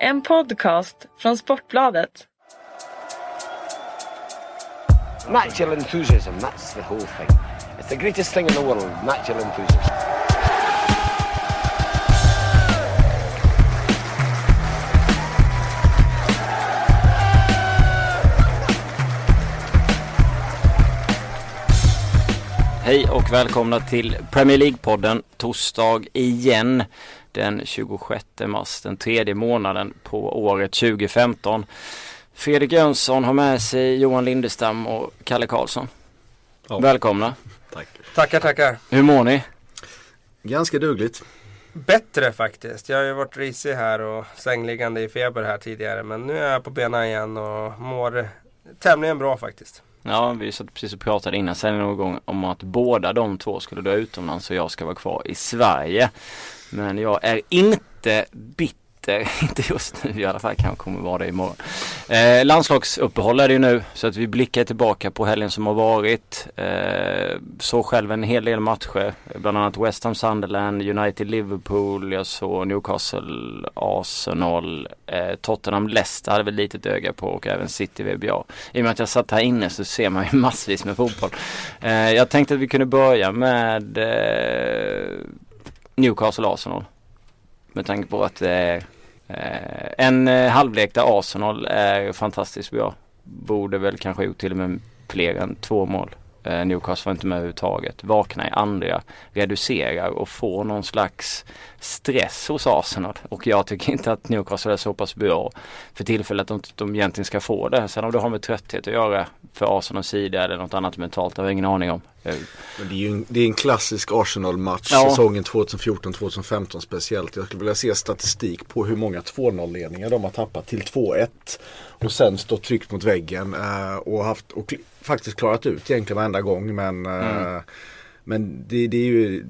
En podcast från Sportbladet. Natural enthusiasm, that's the whole thing. It's the greatest thing in the world, natural enthusiasm. Hej och välkomna till Premier League-podden torsdag igen den 26 mars, den tredje månaden på året 2015. Fredrik Jönsson har med sig Johan Lindestam och Kalle Karlsson. Ja. Välkomna. Tack. Tackar, tackar. Hur mår ni? Ganska dugligt. Bättre faktiskt. Jag har ju varit risig här och sängliggande i feber här tidigare. Men nu är jag på benen igen och mår tämligen bra faktiskt. Ja, vi satt precis och pratade innan sen någon gång om att båda de två skulle dra utomlands och jag ska vara kvar i Sverige. Men jag är inte bitter, inte just nu i alla fall, kanske kommer vara det imorgon. Eh, landslagsuppehåll är det ju nu så att vi blickar tillbaka på helgen som har varit. Eh, såg själv en hel del matcher, bland annat West Ham Sunderland, United Liverpool, jag såg Newcastle Arsenal, eh, Tottenham Leicester hade väl litet öga på och även City VBA. I och med att jag satt här inne så ser man ju massvis med fotboll. Eh, jag tänkte att vi kunde börja med eh, Newcastle Arsenal. Med tanke på att det är eh, en eh, halvlek där Arsenal är fantastiskt bra. Borde väl kanske gjort till och med fler än två mål. Eh, Newcastle var inte med överhuvudtaget. Vaknar i andra, reducerar och får någon slags stress hos Arsenal. Och jag tycker inte att Newcastle är så pass bra för tillfället att de, de egentligen ska få det. Sen om det har med trötthet att göra för Arsenals sida eller något annat mentalt, det har jag ingen aning om. Eh, Men det är ju en, det är en klassisk Arsenal-match Ja. säsongen 2014-2015 speciellt. Jag skulle vilja se statistik på hur många 2-0-ledningar de har tappat till 2-1. Och sen stått tryckt mot väggen eh, och, haft, och faktiskt klarat ut egentligen varenda gång. Men, eh, men det, det är ju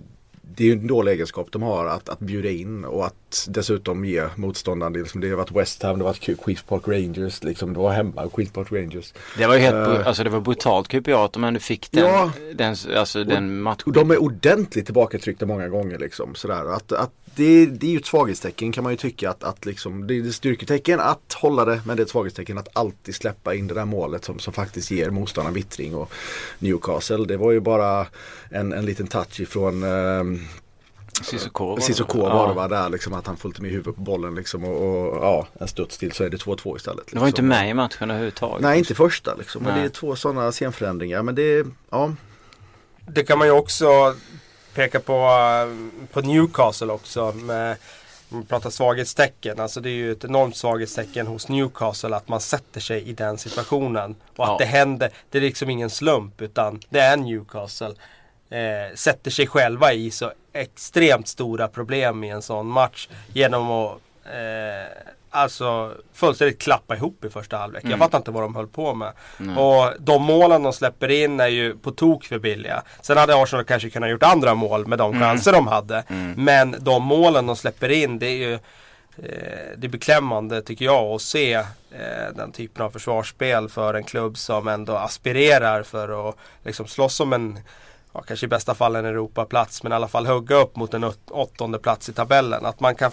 det är ju en dålig egenskap de har att, att bjuda in och att dessutom ge motståndaren. det Liksom, det har varit West Ham, det har varit Queens Park Rangers, liksom, det var hemma, Queens Park Rangers. Det var ju helt, Eh. alltså det var brutalt QPR att de ändå fick den, Ja. den, alltså den matchen. Och de är ordentligt tillbakatryckta många gånger liksom. Sådär. Att, att det, det är ju ett svaghetstecken kan man ju tycka att, att liksom, det är ett styrketecken att hålla det men det är ett svaghetstecken att alltid släppa in det där målet som, som faktiskt ger motståndaren vittring och Newcastle. Det var ju bara en, en liten touch ifrån ehm, Cissoko var det. Cissoko Ja. var det va, där liksom att han följde med huvudet på bollen liksom och, och ja, en studs till så är det 2-2 istället. Det var inte liksom. med i matchen överhuvudtaget. Nej inte första liksom, men det är två sådana scenförändringar men det ja. Det kan man ju också peka på, eh, på Newcastle också. Med, man pratar svaghetstecken. Alltså det är ju ett enormt svaghetstecken hos Newcastle att man sätter sig i den situationen. Och att Ja. det händer. Det är liksom ingen slump utan det är Newcastle. Eh, sätter sig själva i så extremt stora problem i en sån match. Genom att eh, alltså fullständigt klappa ihop i första halvlek. Jag fattar inte vad de höll på med. Och de målen de släpper in är ju på tok för billiga. Sen hade Arsenal kanske kunnat gjort andra mål med de chanser de hade. Men de målen de släpper in det är ju eh, det är beklämmande tycker jag att se eh, den typen av försvarsspel för en klubb som ändå aspirerar för att liksom slåss om en ja, kanske i bästa fall en Europaplats men i alla fall hugga upp mot en åttonde plats i tabellen. Att man kan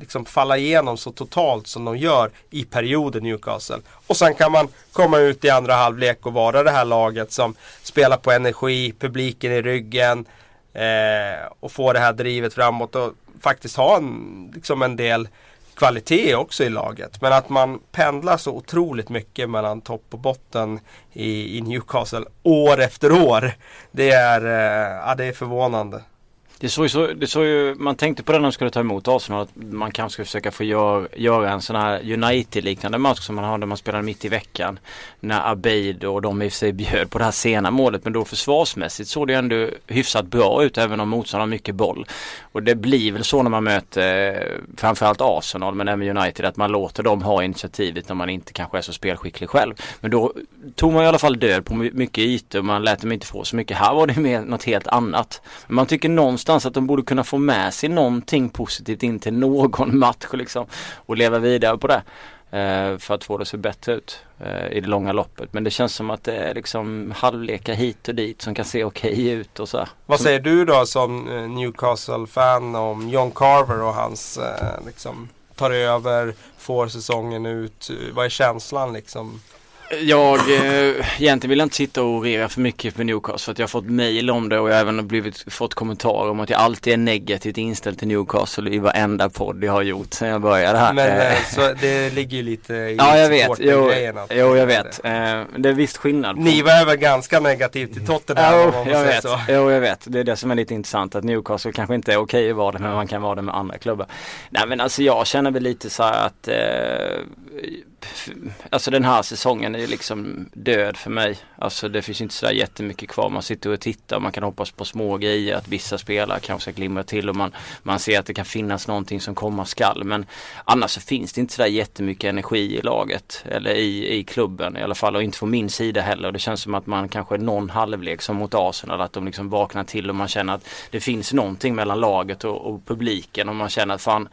liksom falla igenom så totalt som de gör i perioden Newcastle. Och sen kan man komma ut i andra halvlek och vara det här laget som spelar på energi, publiken i ryggen eh, och få det här drivet framåt och faktiskt ha en, liksom en del kvalitet också i laget. Men att man pendlar så otroligt mycket mellan topp och botten i, i Newcastle år efter år. Det är, eh, ja, det är förvånande. Det såg ju så, det såg ju, man tänkte på det när de skulle ta emot Arsenal att man kanske skulle försöka få gör, göra en sån här United-liknande match som man har när man spelar mitt i veckan. När Abeid och de i och för sig bjöd på det här sena målet men då försvarsmässigt såg det ju ändå hyfsat bra ut även om motståndaren har mycket boll. Och det blir väl så när man möter eh, framförallt Arsenal men även United att man låter dem ha initiativet när man inte kanske är så spelskicklig själv. Men då tog man i alla fall död på mycket ytor och man lät dem inte få så mycket. Här var det mer något helt annat. Men man tycker någonstans att de borde kunna få med sig någonting positivt in till någon match liksom och leva vidare på det. eh, För att få det att se bättre ut eh, i det långa loppet. Men det känns som att det är liksom halvlekar hit och dit som kan se okej ut och så. här. Vad säger du då som eh, Newcastle-fan om John Carver och hans eh, liksom, tar över, får säsongen ut? Vad är känslan liksom? Jag, eh, egentligen vill jag inte sitta och orera för mycket med Newcastle för att jag har fått mail om det och jag har även blivit, fått kommentarer om att jag alltid är negativt inställd till Newcastle i varenda podd jag har gjort sen jag började här. Men Eh, eh, så det ligger ju lite i Ja jag vet, jo, att- jo jag vet. Eh, det är visst skillnad. på- Ni var väl ganska negativt till Tottenham om Jo, man jag vet. så. jo, jag vet. Det är det som är lite intressant att Newcastle kanske inte är okej att vara det men man kan vara det med andra klubbar. Nej men alltså jag känner väl lite så här att eh, Alltså den här säsongen är ju liksom död för mig. Alltså det finns inte så där jättemycket kvar. Man sitter och tittar och man kan hoppas på små grejer att vissa spelare kanske ska glimra till och man, man ser att det kan finnas någonting som komma skall. Men annars så finns det inte så där jättemycket energi i laget eller i, i klubben i alla fall och inte från min sida heller. Och det känns som att man kanske någon halvlek som mot Arsenal att de liksom vaknar till och man känner att det finns någonting mellan laget och, och publiken och man känner att fan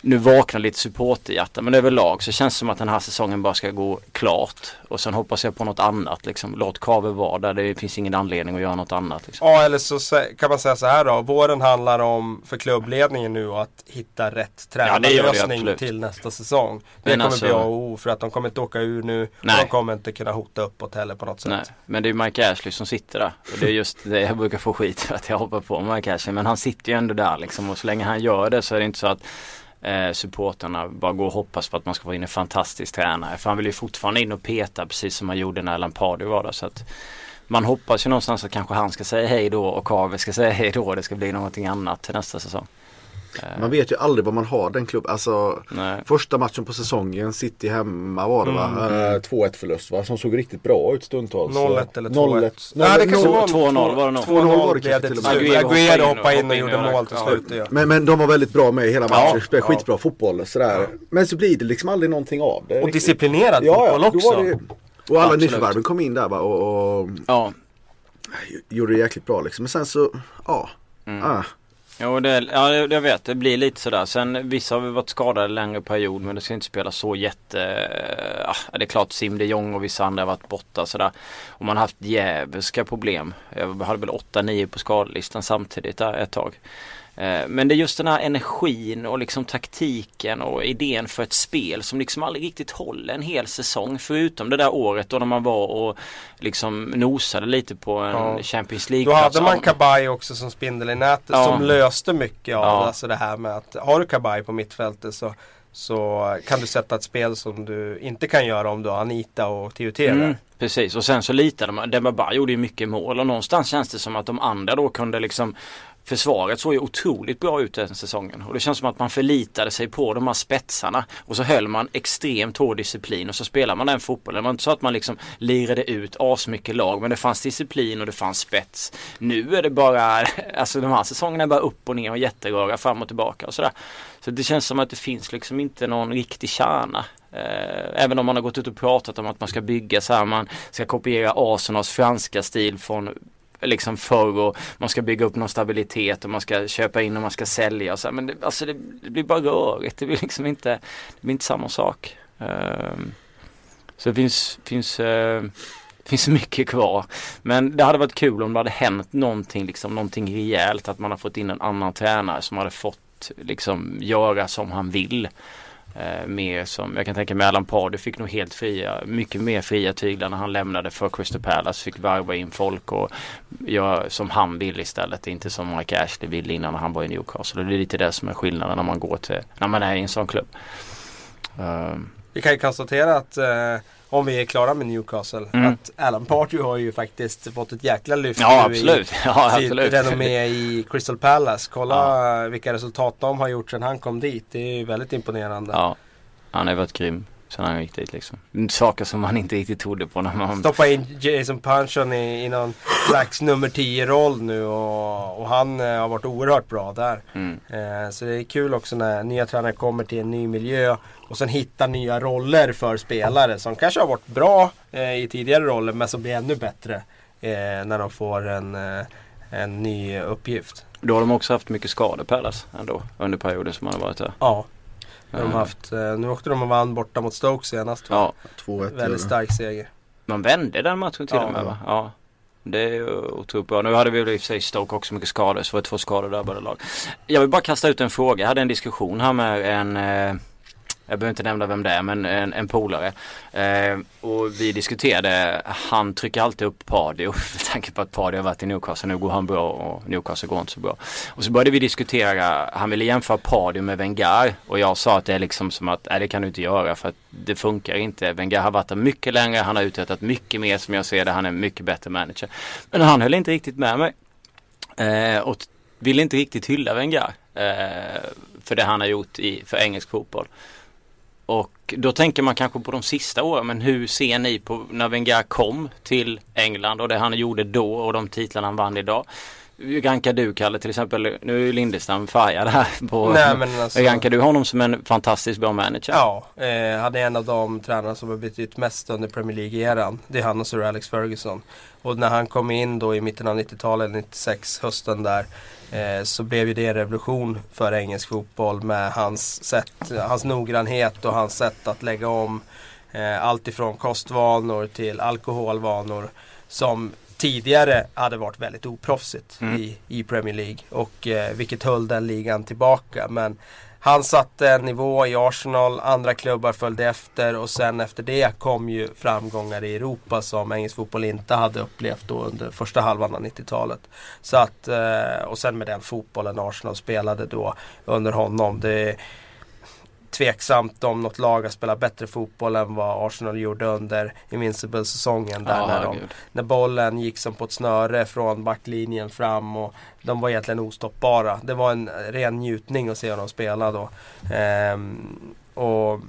nu vaknar lite supporterhjärta men överlag så känns det som att den här säsongen bara ska gå klart. Och sen hoppas jag på något annat liksom. Låt Kave vara där. Det finns ingen anledning att göra något annat. Liksom. Ja, eller så kan man säga så här då. Våren handlar om för klubbledningen nu att hitta rätt Ja, tränarlösning absolut. till nästa säsong. Det Men kommer alltså- bli A och O för att de kommer inte åka ur nu. Och Nej. de kommer inte kunna hota uppåt heller på något sätt. Nej, men det är Mike Ashley som sitter där. Och det är just det jag brukar få skit för att jag hoppar på Mike Ashley. Men han sitter ju ändå där liksom. Och så länge han gör det så är det inte så att eh, supporterna bara går och hoppas på att man ska få in en fantastisk tränare. För han vill ju fortfarande in och peta precis som han gjorde när Alan var där. Så att man hoppas ju någonstans att kanske han ska säga hej då och Kave ska säga hej då. och Det ska bli någonting annat till nästa säsong. Man vet ju aldrig vad man har den klubben. Alltså Nej. första matchen på säsongen, City hemma var det va? Mm. Eh, 2-1 förlust va? Som såg riktigt bra ut stundtals. 0-1 eller 0-1. 2-1. Nej, det kanske var 2-0 var det nog. 2-0 var det kanske till och med. slut. Aguero hoppade in och och gjorde mål till slut. Ja. Men, men de var väldigt bra med i hela matchen. Ja, Spelade ja. skitbra fotboll sådär. Men så blir det liksom aldrig någonting av det. Och disciplinerad fotboll också. Och alla nyförvärven kom in där va? Och, och Ja, gjorde det jäkligt bra liksom. Men sen så, ja. Mm. Ah. Jo, det, ja, jag vet. Det blir lite sådär. Sen vissa har vi varit skadade längre period men det ska inte spela så jätte... Ja, det är klart Sim de Jong och vissa andra har varit borta sådär. Och man har haft djävulska problem. Jag hade väl 8-9 på skadelistan samtidigt där ett tag. Eh, Men det är just den här energin och liksom taktiken och idén för ett spel som liksom aldrig riktigt håller en hel säsong. Förutom det där året då när man var och liksom nosade lite på en Ja. Champions Då League-plats. hade man Kabaj också som spindel i nätet Ja. som löste mycket av Ja. alltså det här med att har du Kabaj på mittfältet så, så kan du sätta ett spel som du inte kan göra om du har Anita och Teutera. Mm, precis och sen så litade man, Dembaba gjorde ju mycket mål och någonstans känns det som att de andra då kunde liksom Försvaret såg ju otroligt bra ut den säsongen och det känns som att man förlitade sig på de här spetsarna och så höll man extremt hård disciplin och så spelar man den fotbollen. Det var inte så att man liksom lirade ut asmycket lag men det fanns disciplin och det fanns spets. Nu är det bara, alltså de här säsongerna är bara upp och ner och jätteröra fram och tillbaka och sådär. Så det känns som att det finns liksom inte någon riktig kärna. Eh, även om man har gått ut och pratat om att man ska bygga så här, man ska kopiera Arsenals franska stil från liksom förr och man ska bygga upp någon stabilitet och man ska köpa in och man ska sälja och så här. Men det, alltså det, det blir bara rörigt. Det blir liksom inte, det blir inte samma sak. Ehm, så det finns, finns, uh, finns mycket kvar. Men det hade varit kul om det hade hänt någonting, liksom någonting rejält. Att man har fått in en annan tränare som hade fått liksom göra som han vill. Eh, mer som, jag kan tänka mig Allan Pardy fick nog helt fria, mycket mer fria tyglar när han lämnade för Crystal Palace. Fick varva in folk och göra som han vill istället. Inte som Mike Ashley ville innan han var i Newcastle. Och det är lite det som är skillnaden när man går till, när man är i en sån klubb. Ehm, Vi kan ju konstatera att eh, om vi är klara med Newcastle Mm. att Alan Pardew har ju faktiskt fått ett jäkla lyft ja nu absolut. Ja i sitt absolut. renommé i Crystal Palace. Kolla vilka resultat de har gjort sedan han kom dit. Det är ju väldigt imponerande. Ja. Han har varit grym sen han gick dit liksom. Saker som man inte riktigt trodde på när man Stoppa in Jason Punchon i, i någon slags nummer 10 roll nu och, och han eh, har varit oerhört bra där. mm. Eh, så det är kul också när nya tränare kommer till en ny miljö och sen hittar nya roller för spelare som kanske har varit bra eh, i tidigare roller men som blir ännu bättre eh, när de får en, eh, en ny uppgift. Då har de också haft mycket skador Palace ändå under perioden som man har varit där. Ja, de har Eh, haft, eh, nu åkte de och vann borta mot Stoke senast. Ja, 2-1. Väldigt stark seger. man vände den matchen till Ja. och med va? Ja. Det är ju otroligt bra. Nu hade vi väl i och för sig Stoke också mycket skador så det var två skador drabbade lag. Jag vill bara kasta ut en fråga. Jag hade en diskussion här med en, eh, jag behöver inte nämna vem det är men en, en polare. Eh, och vi diskuterade, han trycker alltid upp Pardio med tanke på att Pardio har varit i Newcastle. Nu går han bra och Newcastle går inte så bra. Och så började vi diskutera, han ville jämföra Pardio med Wenger och jag sa att det är liksom som att, nej det kan du inte göra för att det funkar inte. Wenger har varit där mycket längre, han har uträttat mycket mer som jag ser det, han är en mycket bättre manager. Men han höll inte riktigt med mig. Eh, och ville inte riktigt hylla Wenger eh, för det han har gjort i, för engelsk fotboll. Och då tänker man kanske på de sista åren men hur ser ni på när Wenger kom till England och det han gjorde då och de titlarna han vann idag. Hur rankar du Kalle till exempel, nu är ju Lindestam färgad här på Nej, men alltså, Rankar du honom som en fantastiskt bra manager? Ja, eh, han är en av de tränarna som har betytt mest under Premier League-eran. Det är han och Sir Alex Ferguson. Och när han kom in då i mitten av 90-talet, 96, hösten där. Eh, så blev ju det en revolution för engelsk fotboll med hans, sätt, hans noggrannhet och hans sätt att lägga om eh, allt ifrån kostvanor till alkoholvanor. Som tidigare hade varit väldigt oproffsigt Mm. i, i Premier League. Och eh, vilket höll den ligan tillbaka. Men han satte en nivå i Arsenal, andra klubbar följde efter och sen efter det kom ju framgångar i Europa som engelsk fotboll inte hade upplevt då under första halvan av 90-talet. Så att, eh, och sen med den fotbollen Arsenal spelade då under honom. Det är tveksamt om något lag har spelat bättre fotboll än vad Arsenal gjorde under Invincible-säsongen. Där Ja, när, de, när bollen gick som på ett snöre från backlinjen fram och de var egentligen ostoppbara. Det var en ren njutning att se dem spela då. Ehm, och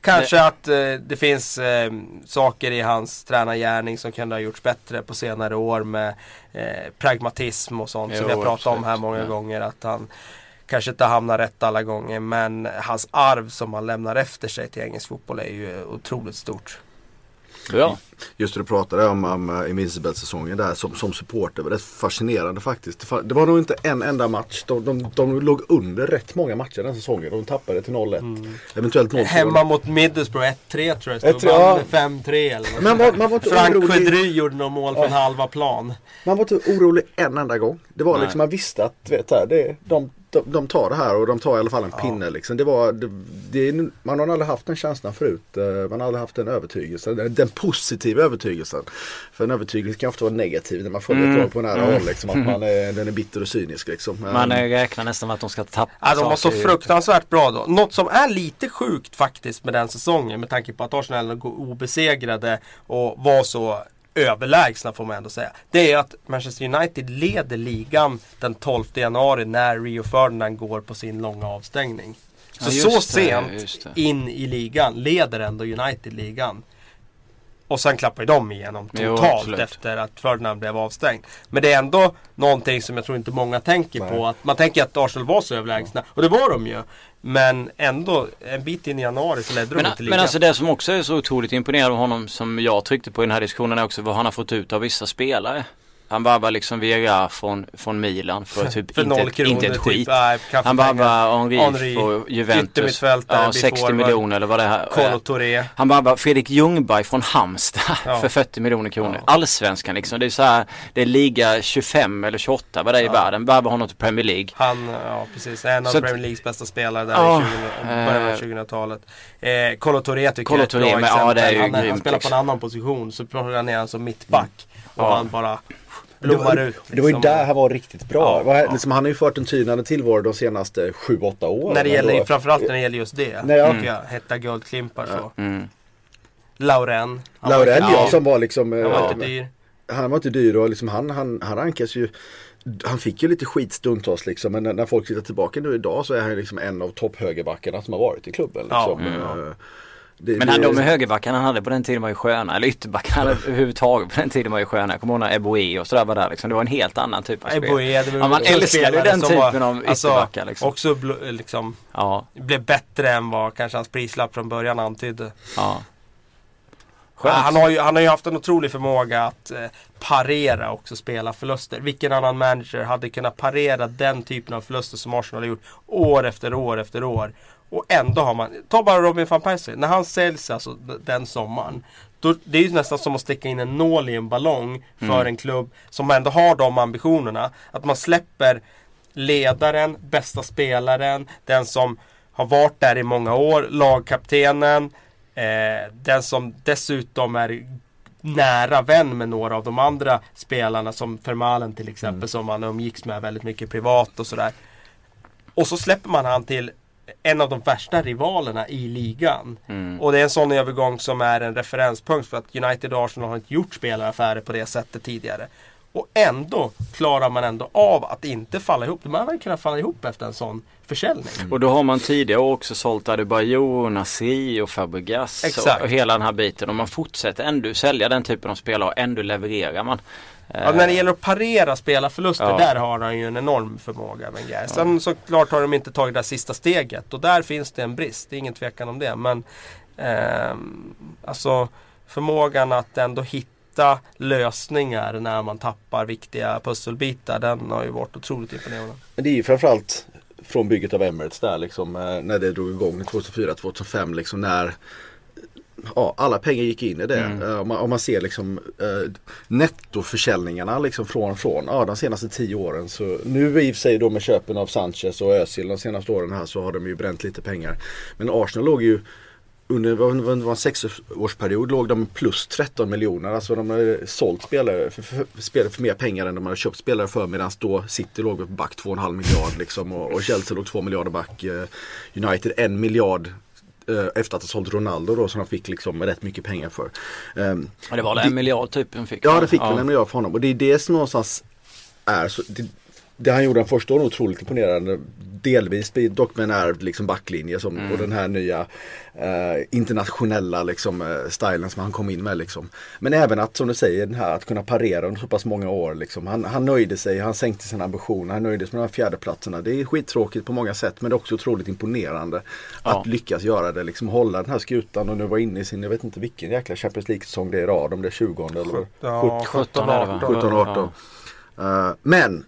Kanske att eh, det finns eh, saker i hans tränargärning som kunde ha gjorts bättre på senare år med eh, pragmatism och sånt som Jo, vi har pratat om här många Ja. gånger. Att han kanske inte hamnar rätt alla gånger men hans arv som han lämnar efter sig till engelsk fotboll är ju otroligt stort. Ja. Just det du pratade om, om uh, Invincible-säsongen där som, som supporter. Det var rätt fascinerande faktiskt. Det, var nog inte en enda match. De, de, de låg under rätt många matcher den säsongen. De tappade till 0-1. Eventuellt 0-2. Hemma mot Middlesbrough 1-3 tror jag det stod. 1-3, ja. Vann med 5-3 eller något Men man, man, var inte Frank orolig, Quedry gjorde några mål från halva plan. man var inte orolig en enda gång. Det var Nej. liksom, man visste att vet, här, det, de, de, de tar det här och de tar i alla fall en pinne. Liksom. Det var, det, det, man har aldrig haft den känslan förut. Eh, Man har aldrig haft den övertygelsen. Den, den positiva övertygelsen. För en övertygelse kan ofta vara negativ när man följer ett Mm. lag på nära håll. Liksom, att man är, den är bitter och cynisk. Liksom. Man Eh, eh, räknar nästan med att de ska tappa Ja, de var så fruktansvärt bra då. Något som är lite sjukt faktiskt med den säsongen med tanke på att Arsenal går obesegrade och var så överlägsna får man ändå säga. Det är att Manchester United leder ligan den 12 januari när Rio Ferdinand går på sin långa avstängning. Så Ja, så det, sent in i ligan leder ändå United ligan. Och sen klappar ju de igenom Jo, totalt absolut. efter att Ferdinand blev avstängd. Men det är ändå någonting som jag tror inte många tänker Nej. på. Att man tänker att Arsenal var så överlägsna. Och det var de ju. Men ändå, en bit in i januari så ledde de Men, inte ligan. men alltså det som också är så otroligt imponerande av honom som jag tryckte på i den här diskussionen är också vad han har fått ut av vissa spelare. Han varvar liksom Vieira från, från Milan för typ för inte, noll kronor, inte ett typ. skit. Nej, Han varvar Henri, Henry, för Juventus. Ja, blir 60 forward. miljoner eller vad det här Touré. Han varvar Fredrik Ljungberg från Halmstad Ja. för 40 miljoner kronor. Ja. Allsvenskan liksom. Det är så här, det är liga 25 eller 28 vad det är i Ja. världen. Varvar honom till Premier League. Han, ja precis, en av Så Premier Leagues bästa spelare där Ja, i 20, början av eh, 2000-talet. Eh, Kolo Touré tycker Kolo jag är ett bra men exempel. ja, det är ju han, han grymt, spelar på liksom. en annan position så plockar ner han som mittback. Och Ja. han bara Det blommar var, ut. det var ju liksom. där han var riktigt bra. Ja, Det ja. liksom, han har ju fört en tynande tillvaro de senaste 7-8 åren. När det gäller, Då- framförallt när det gäller just det. Nej, ja. tycker jag. Hetta guldklimpar så. Mm. Lauren. Han var Laurel inte- ja, som var liksom... Han var inte dyr. Han var inte dyr och liksom han, han, han rankas ju han fick ju lite skit stundtals liksom men när, när folk tittar tillbaka nu idag så är han liksom en av topphögerbackarna som har varit i klubben. Ja. Liksom. Mm. Eh, Det, Men det- han, de högerbackarna han hade på den tiden var ju sköna. Eller ytterbackarna överhuvudtaget på den tiden var ju sköna. Jag kommer ihåg när Eboe och sådär var där liksom. Det var en helt annan typ av spel. Eboe, det var Ja, man älskar ju den typen var- av alltså, ytterbackar liksom. Också liksom Ja, blev bättre än vad kanske hans prislapp från början antydde. ja. Ja, han, har ju, han har ju haft en otrolig förmåga att eh, parera också spela förluster. Vilken annan manager hade kunnat parera den typen av förluster som Arsenal har gjort år efter år efter år. Och ändå har man, ta bara Robin van Persie, när han säljs alltså den sommaren. Då, det är ju nästan som att sticka in en nål i en ballong för Mm. en klubb som ändå har de ambitionerna. Att man släpper ledaren, bästa spelaren, den som har varit där i många år, lagkaptenen. Eh, den som dessutom är nära vän med några av de andra spelarna som Fermalen till exempel Mm. som han umgicks med väldigt mycket privat och sådär. Och så släpper man han till en av de värsta rivalerna i ligan. Mm. Och det är en sån övergång som är en referenspunkt för att United och Arsenal har inte gjort spelaraffärer på det sättet tidigare. Och ändå klarar man ändå av att inte falla ihop. De hade kunnat falla ihop efter en sån försäljning. Och då har man tidigare också sålt Adebayor, Nasri och Fabregas Exakt. och, och hela den här biten. Och man fortsätter ändå sälja den typen av spelare och ändå levererar man. Ja, när det gäller att parera spelarförluster, Ja. där har han ju en enorm förmåga Wenger. Sen såklart har de inte tagit det där sista steget och där finns det en brist, det är ingen tvekan om det. Men ehm, alltså förmågan att ändå hitta lösningar när man tappar viktiga pusselbitar, den har ju varit otroligt imponerande. Men det är ju framförallt från bygget av Emirates där liksom. eh, När det drog igång 2004-2005 liksom. När ja, alla pengar gick in i det. Mm. Eh, Om, man, om man ser liksom eh, nettoförsäljningarna liksom från, från ja, de senaste tio åren. Så nu i och för sig då med köpen av Sanchez och Özil de senaste åren här så har de ju bränt lite pengar. Men Arsenal låg ju under var en sexårsperiod låg de plus 13 miljoner. Alltså de hade sålt spelare för, för, spelare för mer pengar än de hade köpt spelare för. Medan då City låg back 2,5 miljard liksom. Och, och Chelsea låg 2 miljarder back. Eh, United 1 miljard efter att ha sålt Ronaldo då som de fick liksom rätt mycket pengar för. Ehm, Och det var väl en miljard typ fick? Ja det fick väl en miljard för honom och det är det som någonstans är så, det, det han gjorde den första året otroligt imponerande. Delvis dock med en ärvd liksom backlinje som, Mm. och den här nya eh, internationella liksom, eh, stilen som han kom in med. Liksom. Men även att som du säger den här att kunna parera under så pass många år. Liksom. Han, han nöjde sig, han sänkte sina ambitioner, han nöjde sig med de här fjärdeplatserna. Det är skittråkigt på många sätt men det är också otroligt imponerande Ja. att lyckas göra det. Liksom, hålla den här skutan och nu var inne i sin, jag vet inte vilken jäkla Champions League-säsong det är i rad, om det är 20 eller Ja, 17 är det va? 17 och 18. Eh, men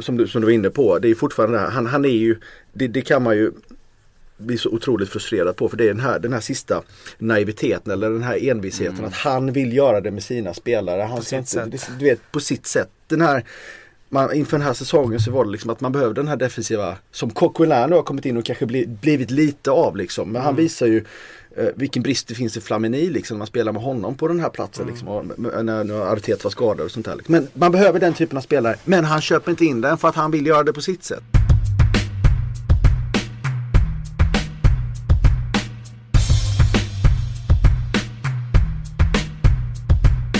som du, som du var inne på, det är fortfarande. Han, han är ju, det, det kan man ju bli så otroligt frustrerad på för det är den här, den här sista naiviteten eller den här envisheten att han vill göra det med sina spelare. Han ska sitt inte, sätt. du vet, på sitt sätt. Den här, man, inför den här säsongen så var det liksom att man behövde den här defensiva som Coquelin nu har kommit in och kanske bli, blivit lite av liksom. Men han visar ju eh, vilken brist det finns i Flamini liksom när man spelar med honom på den här platsen liksom, och, när, när Arteta var skadad och sånt där. Liksom. Men man behöver den typen av spelare. Men han köper inte in den för att han vill göra det på sitt sätt.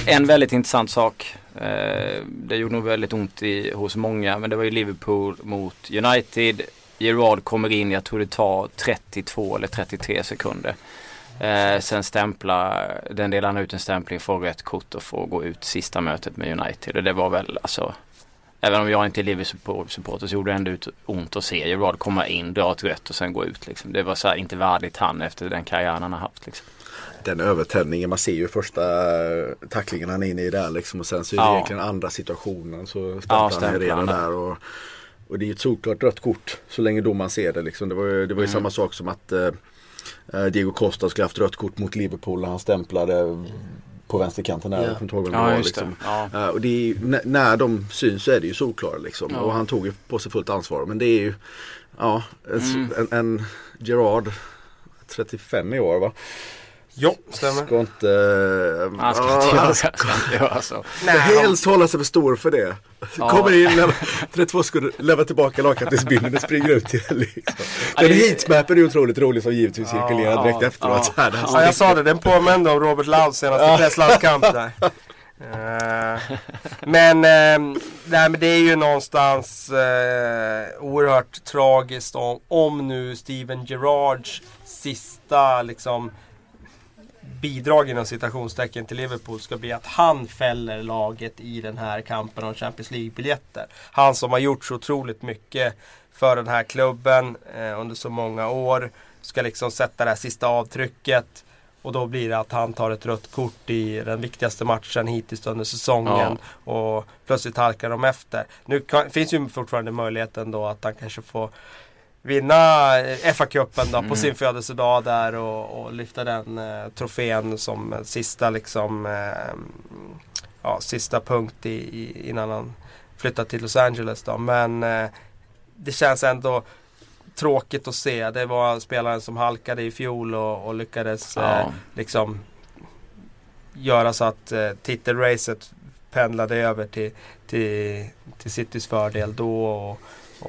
En väldigt intressant sak. Eh, det gjorde nog väldigt ont i, hos många men det var ju Liverpool mot United. Gerard kommer in, jag tror det tar 32 eller 33 sekunder. Eh, sen stämplar, den delar han ut en stämpling, får rött kort och får gå ut sista mötet med United. Och det var väl alltså Även om jag inte är Liverpool-supporter så gjorde det ändå ut ont att se Gerard komma in, dra ett rött och sen gå ut. Liksom. Det var så här, inte värdigt han efter den karriären han har haft. Liksom. Den övertändningen, man ser ju första eh, tacklingen han är inne i där liksom och sen så är det Ja. egentligen andra situationen så Ja, stämplar han stämplar redan han där. Och, och det är ju ett solklart rött kort så länge domaren ser det liksom. Det var ju, det var ju Mm. samma sak som att eh, Diego Costa skulle haft rött kort mot Liverpool när han stämplade på vänsterkanten där. Ja. Jag kommer inte Ja, var, just det. liksom. Ja. Eh, och det är ju, när de syns så är det ju solklara liksom. Ja. Och han tog ju på sig fullt ansvar. Men det är ju ja, en, Mm. en, en Gerard 35 i år va? Jo, stämmer. Ska inte... eh, Han ska ja, inte göra, han ska inte göra så. Nej, han, helst hålla sig för stor för det. Ja. Kommer in, lämnar, 32 sekunder, lämnar tillbaka lagkaptensbilden och springer ut till liksom. Ja, Den det- heatmappen är ju otroligt rolig som givetvis cirkulerar direkt ja, efteråt. ja. Så här, ja, jag sa det, den påminde om Robert Lauds senaste presslandskamp där. Eh, men, eh, nej, men det är ju någonstans eh, oerhört tragiskt om, om nu Steven Gerrards sista liksom bidrag inom citationstecken till Liverpool ska bli att han fäller laget i den här kampen om Champions League-biljetter. Han som har gjort så otroligt mycket för den här klubben eh, under så många år ska liksom sätta det här sista avtrycket. Och då blir det att han tar ett rött kort i den viktigaste matchen hittills under säsongen. Och plötsligt halkar de efter. Nu kan, finns ju fortfarande möjligheten då att han kanske får vinna eh, FA-cupen då på Mm. sin födelsedag där och, och lyfta den eh, trofén som en sista liksom eh, ja, sista punkt i, i, innan han flyttar till Los Angeles då. Men eh, det känns ändå tråkigt att se. Det var spelaren som halkade i fjol och, och lyckades Ja. eh, liksom göra så att eh, titelracet pendlade över till, till, till Citys fördel då. Och,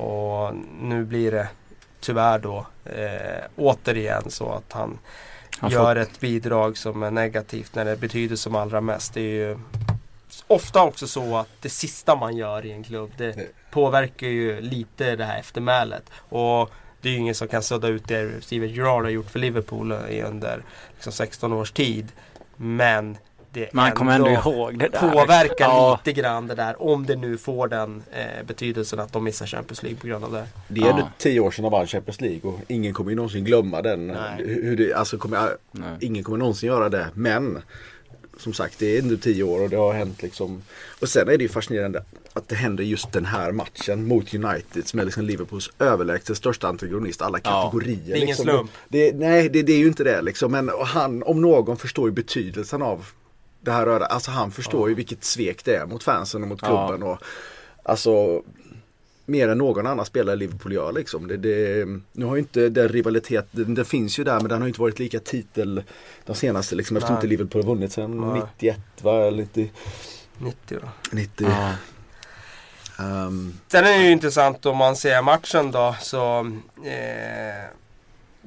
och nu blir det tyvärr då eh, återigen så att han, Han gör får, ett bidrag som är negativt när det betyder som allra mest. Det är ju ofta också så att det sista man gör i en klubb det Nej. påverkar ju lite det här eftermälet. Och det är ju ingen som kan sudda ut det Steven Gerrard har gjort för Liverpool under liksom 16 års tid. Men det man kommer ändå ändå ihåg det där. påverkar ja. lite grann det där. Om det nu får den eh, betydelsen att de missar Champions League på grund av det. Det är ändå Ja. tio år sedan de vann Champions League och ingen kommer ju någonsin glömma den. Nej. Hur det, alltså kommer, Nej. ingen kommer någonsin göra det. Men som sagt det är ändå tio år och det har hänt liksom. Och sen är det ju fascinerande att det händer just den här matchen mot United som är liksom Liverpools överlägset största antagonist alla Ja. kategorier. Det är ingen liksom. slump. Det, nej det, det är ju inte det liksom. Men han om någon förstår ju betydelsen av det här röda. Alltså han förstår ju vilket svek det är mot fansen och mot Ja. klubben. Och, alltså mer än någon annan spelare Liverpool gör liksom. Det, det, nu har ju inte den rivalitet, den, finns ju där men den har inte varit lika titel de senaste liksom eftersom Nej. inte Liverpool har vunnit sedan Nej. 91 va? Eller 90, 90 då. 90. Ja. ehm, Sen är det ju intressant om man ser matchen då så eh,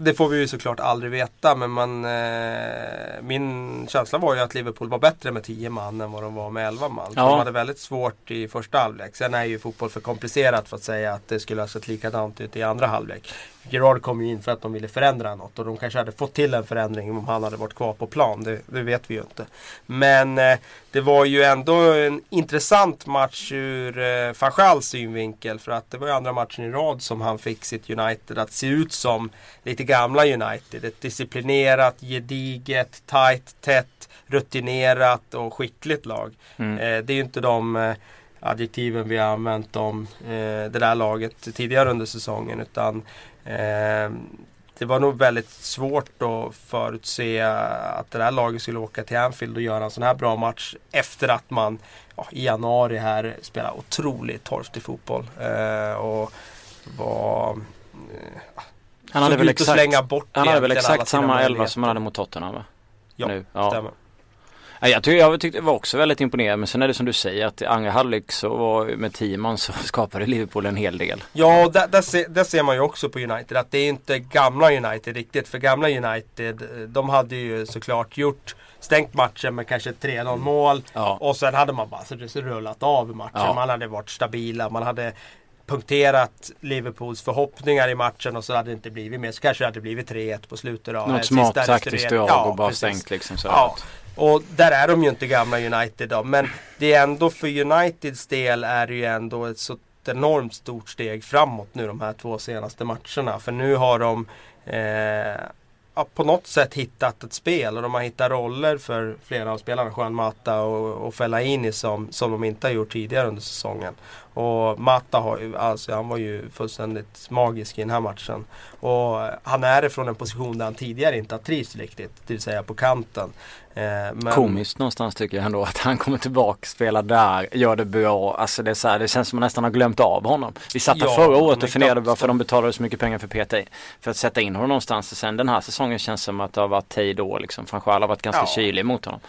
Det får vi ju såklart aldrig veta men man eh, Min känsla var ju att Liverpool var bättre med 10 man än vad de var med 11 man. Ja. De hade väldigt svårt i första halvlek. Sen är ju fotboll för komplicerat för att säga att det skulle ha sett likadant ut i andra halvlek. Gerard kom ju in för att de ville förändra något och de kanske hade fått till en förändring om han hade varit kvar på plan. Det, det vet vi ju inte. Men eh, det var ju ändå en intressant match ur eh, Fachals synvinkel. För att det var ju andra matchen i rad som han fick sitt United att se ut som lite gamla United. Ett disciplinerat, gediget, tight, tätt, rutinerat och skickligt lag. Mm. Eh, det är ju inte de eh, adjektiven vi har använt om eh, det där laget tidigare under säsongen. Utan det var nog väldigt svårt att förutse att det där laget skulle åka till Anfield och göra en sån här bra match efter att man ja, i januari här spelade otroligt torftig fotboll. Eh, och var eh, Han hade väl exakt, han hade väl exakt samma elva som han hade mot Tottenham va? Ja, nu. Ja. stämmer. Jag, tycker, jag tyckte det var också väldigt imponerad men sen är det som du säger att i andra halvlek så var med tio man så skapade Liverpool en hel del. Ja, där, där, ser, där ser man ju också på United att det är inte gamla United riktigt. För gamla United, de hade ju såklart gjort stängt matchen med kanske 3-0 mål. Ja. Och sen hade man bara så det rullat av matchen. Ja. Man hade varit stabila, man hade punkterat Liverpools förhoppningar i matchen och så hade det inte blivit mer. Så kanske det hade blivit 3-1 på slutet. Eh, Något smart taktiskt drag Ja, och bara precis. stängt liksom så. Ja, och där är de ju inte gamla United då. Men det är ändå för Uniteds del är det ju ändå ett så enormt stort steg framåt nu de här två senaste matcherna. För nu har de eh, på något sätt hittat ett spel och de har hittat roller för flera av spelarna. Juan Mata och, och Fellaini som, som de inte har gjort tidigare under säsongen. Och Mata har ju, alltså han var ju fullständigt magisk i den här matchen. Och han är det från en position där han tidigare inte har trivts riktigt. Det vill säga på kanten. Eh, men, Komiskt någonstans tycker jag ändå att han kommer tillbaka, spelar där, gör det bra. Alltså det är så här, det känns som man nästan har glömt av honom. Vi satt Ja, förra året och funderade varför de betalade så mycket pengar för PT. För att sätta in honom någonstans. Och sen den här säsongen känns som att det har varit tid då liksom. Fanchal har varit ganska Ja. kylig mot honom.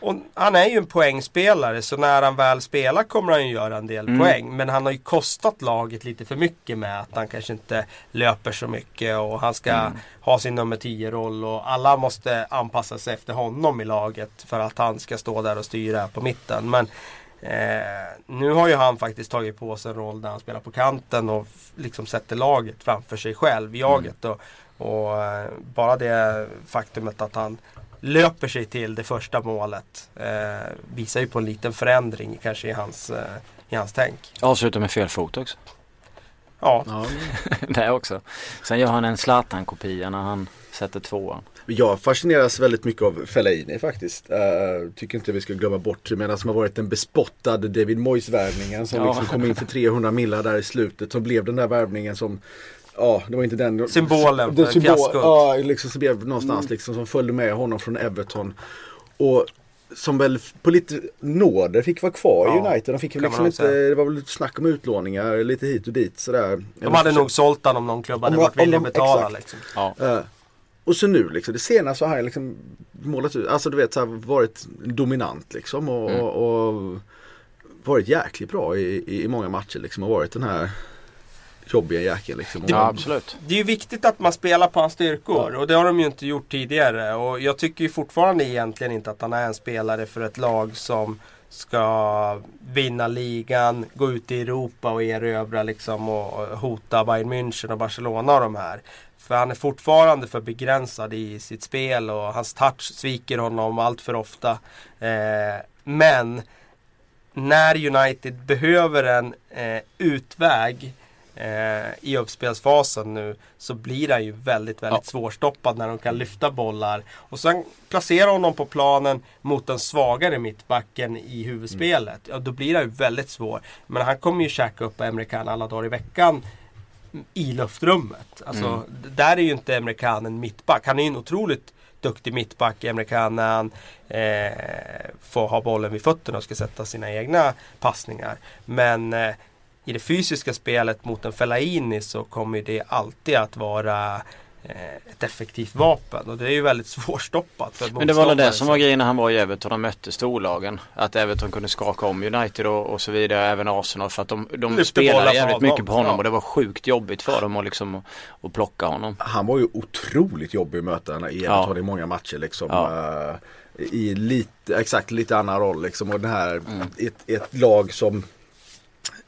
Och han är ju en poängspelare så när han väl spelar kommer han ju göra en del Mm. poäng. Men han har ju kostat laget lite för mycket med att han kanske inte löper så mycket och han ska Mm. ha sin nummer 10-roll och alla måste anpassa sig efter honom i laget för att han ska stå där och styra på mitten. Men eh, nu har ju han faktiskt tagit på sig en roll där han spelar på kanten och liksom sätter laget framför sig själv, jaget. Och, och eh, bara det faktumet att han löper sig till det första målet eh, visar ju på en liten förändring kanske i hans, eh, i hans tänk. Avslutar med fel fot också. Ja, ja. det också. Sen gör han en Zlatan-kopia när han sätter tvåan. Jag fascineras väldigt mycket av Fellaini faktiskt. Uh, tycker inte vi ska glömma bort medan som har varit den bespottade David Moyes-värvningen som Ja. liksom kom in för 300 millar där i slutet. Som blev den där värvningen som Ja, det var inte den Symbolen för symbol, fiaskot. Ja, liksom som blev någonstans liksom som följde med honom från Everton. Och som väl på lite nåder fick vara kvar i Ja, United. De fick liksom inte, säga. det var väl lite snack om utlåningar lite hit och dit sådär. De hade nog sålt han om någon klubb hade varit villig att betala. exakt. Liksom. Ja. Eh, och så nu liksom, det senaste så har han liksom målat ut, alltså du vet så här, varit dominant liksom och, Mm. och, och varit jäkligt bra i, i, i många matcher liksom och varit den här jobbiga jäkeln liksom. ja, Och- absolut. Det är ju viktigt att man spelar på hans styrkor och det har de ju inte gjort tidigare. Och jag tycker ju fortfarande egentligen inte att han är en spelare för ett lag som ska vinna ligan, gå ut i Europa och erövra liksom och och hota Bayern München och Barcelona och de här. För han är fortfarande för begränsad i sitt spel och hans touch sviker honom allt för ofta. Eh, men när United behöver en eh, utväg eh, i uppspelsfasen nu så blir han ju väldigt, väldigt svårstoppad när de kan lyfta bollar. Och sen placera honom på planen mot den svagare mittbacken i huvudspelet. Ja, då blir han ju väldigt svår. Men han kommer ju käka upp Emre Can alla dagar i veckan i luftrummet. Alltså, Mm. Där är ju inte Emre Can en mittback. Han är ju en otroligt duktig mittback, Emre Can, när han eh, får ha bollen vid fötterna och ska sätta sina egna passningar. Men eh, i det fysiska spelet mot en Fellaini så kommer det alltid att vara eh, ett effektivt vapen. Och det är ju väldigt svårstoppat. För Men det var väl det som var grejen när han var i Everton och mötte storlagen. Att Everton kunde skaka om United och, och så vidare, även Arsenal. För att de, de spelade jävligt honom. mycket på honom Ja. och det var sjukt jobbigt för dem att, liksom, att, plocka honom. Han var ju otroligt jobbig att möta i Everton i många matcher liksom. Ja. eh, I lite, exakt lite annan roll liksom. Och den här, Mm. ett, ett lag som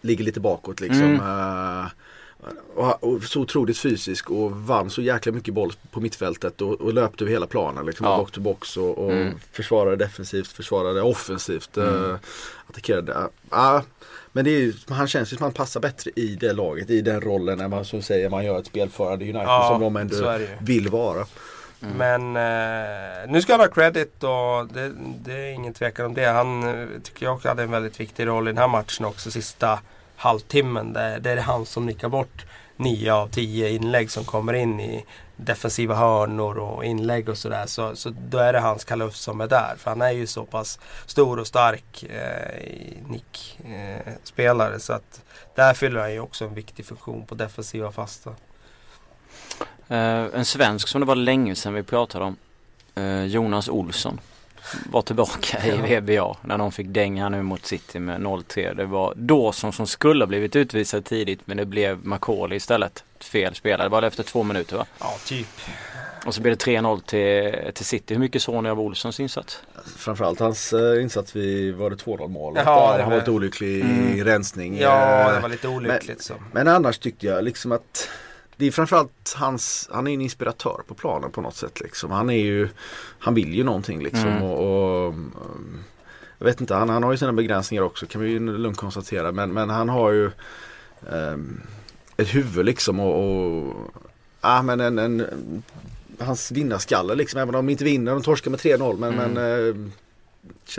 ligger lite bakåt liksom. Mm. eh, och, och så otroligt fysisk och vann så jäkla mycket boll på mittfältet och, och löpte över hela planen. Liksom, Ja. box to box och, och Mm. försvarade defensivt, försvarade offensivt. Mm. eh, attackerade. Ja, men det är ju, han känns ju som att han passar bättre i det laget, i den rollen än vad som säger man gör ett spelförande United Ja, som de så ändå vill vara. Mm. Men eh, nu ska han ha credit och det, det är ingen tvekan om det. Han eh, tycker jag hade en väldigt viktig roll i den här matchen också. Sista halvtimmen. Där, där är det han som nickar bort nio av tio inlägg som kommer in i defensiva hörnor och inlägg och sådär. Så, så då är det hans kalufs som är där. För han är ju så pass stor och stark eh, i nickspelare. Eh, så att där fyller han ju också en viktig funktion på defensiva fasta. Eh, en svensk som det var länge sedan vi pratade om. eh, Jonas Olsson. Var tillbaka i VBA när de fick dänga nu mot City med 0-3. Det var Dawson som skulle ha blivit utvisad tidigt men det blev McCauley istället. Fel spelare. Det var det efter två minuter va? Ja, typ. Och så blev det 3-0 till, till City. Hur mycket såg ni av Olssons insats? Framförallt hans eh, insats vid, var det 2-0 målet. Ja, han var- lite olycklig i Mm. rensning. Ja, det var lite olyckligt så. Men annars tyckte jag liksom att det är framförallt hans, han är en inspiratör på planen på något sätt liksom. Han är ju, han vill ju någonting liksom Mm. och, och jag vet inte, han, han har ju sina begränsningar också kan vi ju lugnt konstatera men, men han har ju um, ett huvud liksom och, och ja men en, en hans vinnarskalle liksom även om de inte vinner, de torskar med 3-0 men, Mm. men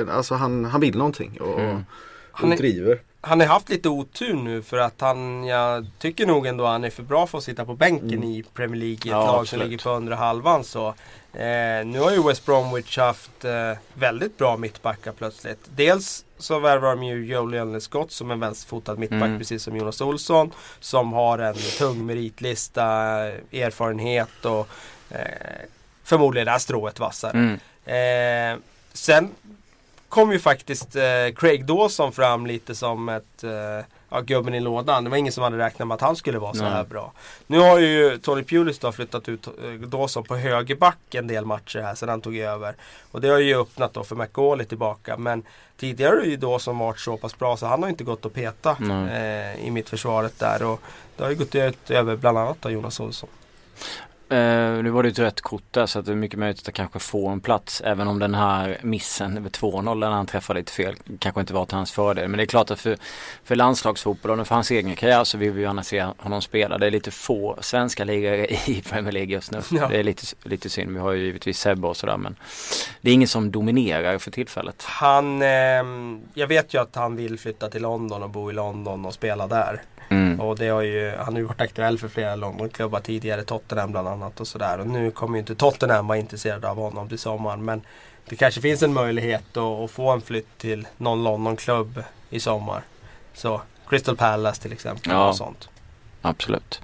eh, alltså han, han vill någonting och, Mm. Han är- driver. Han har haft lite otur nu för att han, jag tycker nog ändå han är för bra för att sitta på bänken Mm. i Premier League i ett Ja, lag som absolut. ligger på undre halvan. Så. Eh, nu har ju West Bromwich haft eh, väldigt bra mittbackar plötsligt. Dels så värvar de ju Julian Scott som en vänsterfotad mittback Mm. precis som Jonas Olsson. Som har en tung meritlista, erfarenhet och eh, förmodligen är strået vassare. Mm. Eh, sen kom ju faktiskt eh, Craig Dawson fram lite som ett eh, ja, gubben i lådan. Det var ingen som hade räknat med att han skulle vara så Nej. här bra. Nu har ju Tony Pulis då flyttat ut eh, Dawson på högerback en del matcher här sedan han tog över. Och det har ju öppnat då för McAuley tillbaka. Men tidigare har ju Dawson varit så pass bra så han har inte gått att peta eh, i mittförsvaret där. Och det har ju gått ut över bland annat då Jonas Olsson. Eh, nu var det ett rött kort där så att det är mycket möjligt att kanske få en plats. Även om den här missen över 2-0 när han träffade lite fel kanske inte var till hans fördel. Men det är klart att för, för landslagsfotbollen och för hans egen karriär så vill vi gärna se honom spela. Det är lite få svenska ligare i Premier League just nu. Ja. Det är lite, lite synd. Vi har ju givetvis Sebbe och sådär men det är ingen som dominerar för tillfället. Han, ehm, jag vet ju att han vill flytta till London och bo i London och spela där. Mm. Och det har ju, han har ju varit aktuell för flera Londonklubbar tidigare, Tottenham bland annat och sådär. Och nu kommer ju inte Tottenham vara intresserade av honom till sommaren. Men det kanske finns en möjlighet att, få en flytt till någon London-klubb i sommar. Så Crystal Palace till exempel. Ja. Och sånt. Absolut.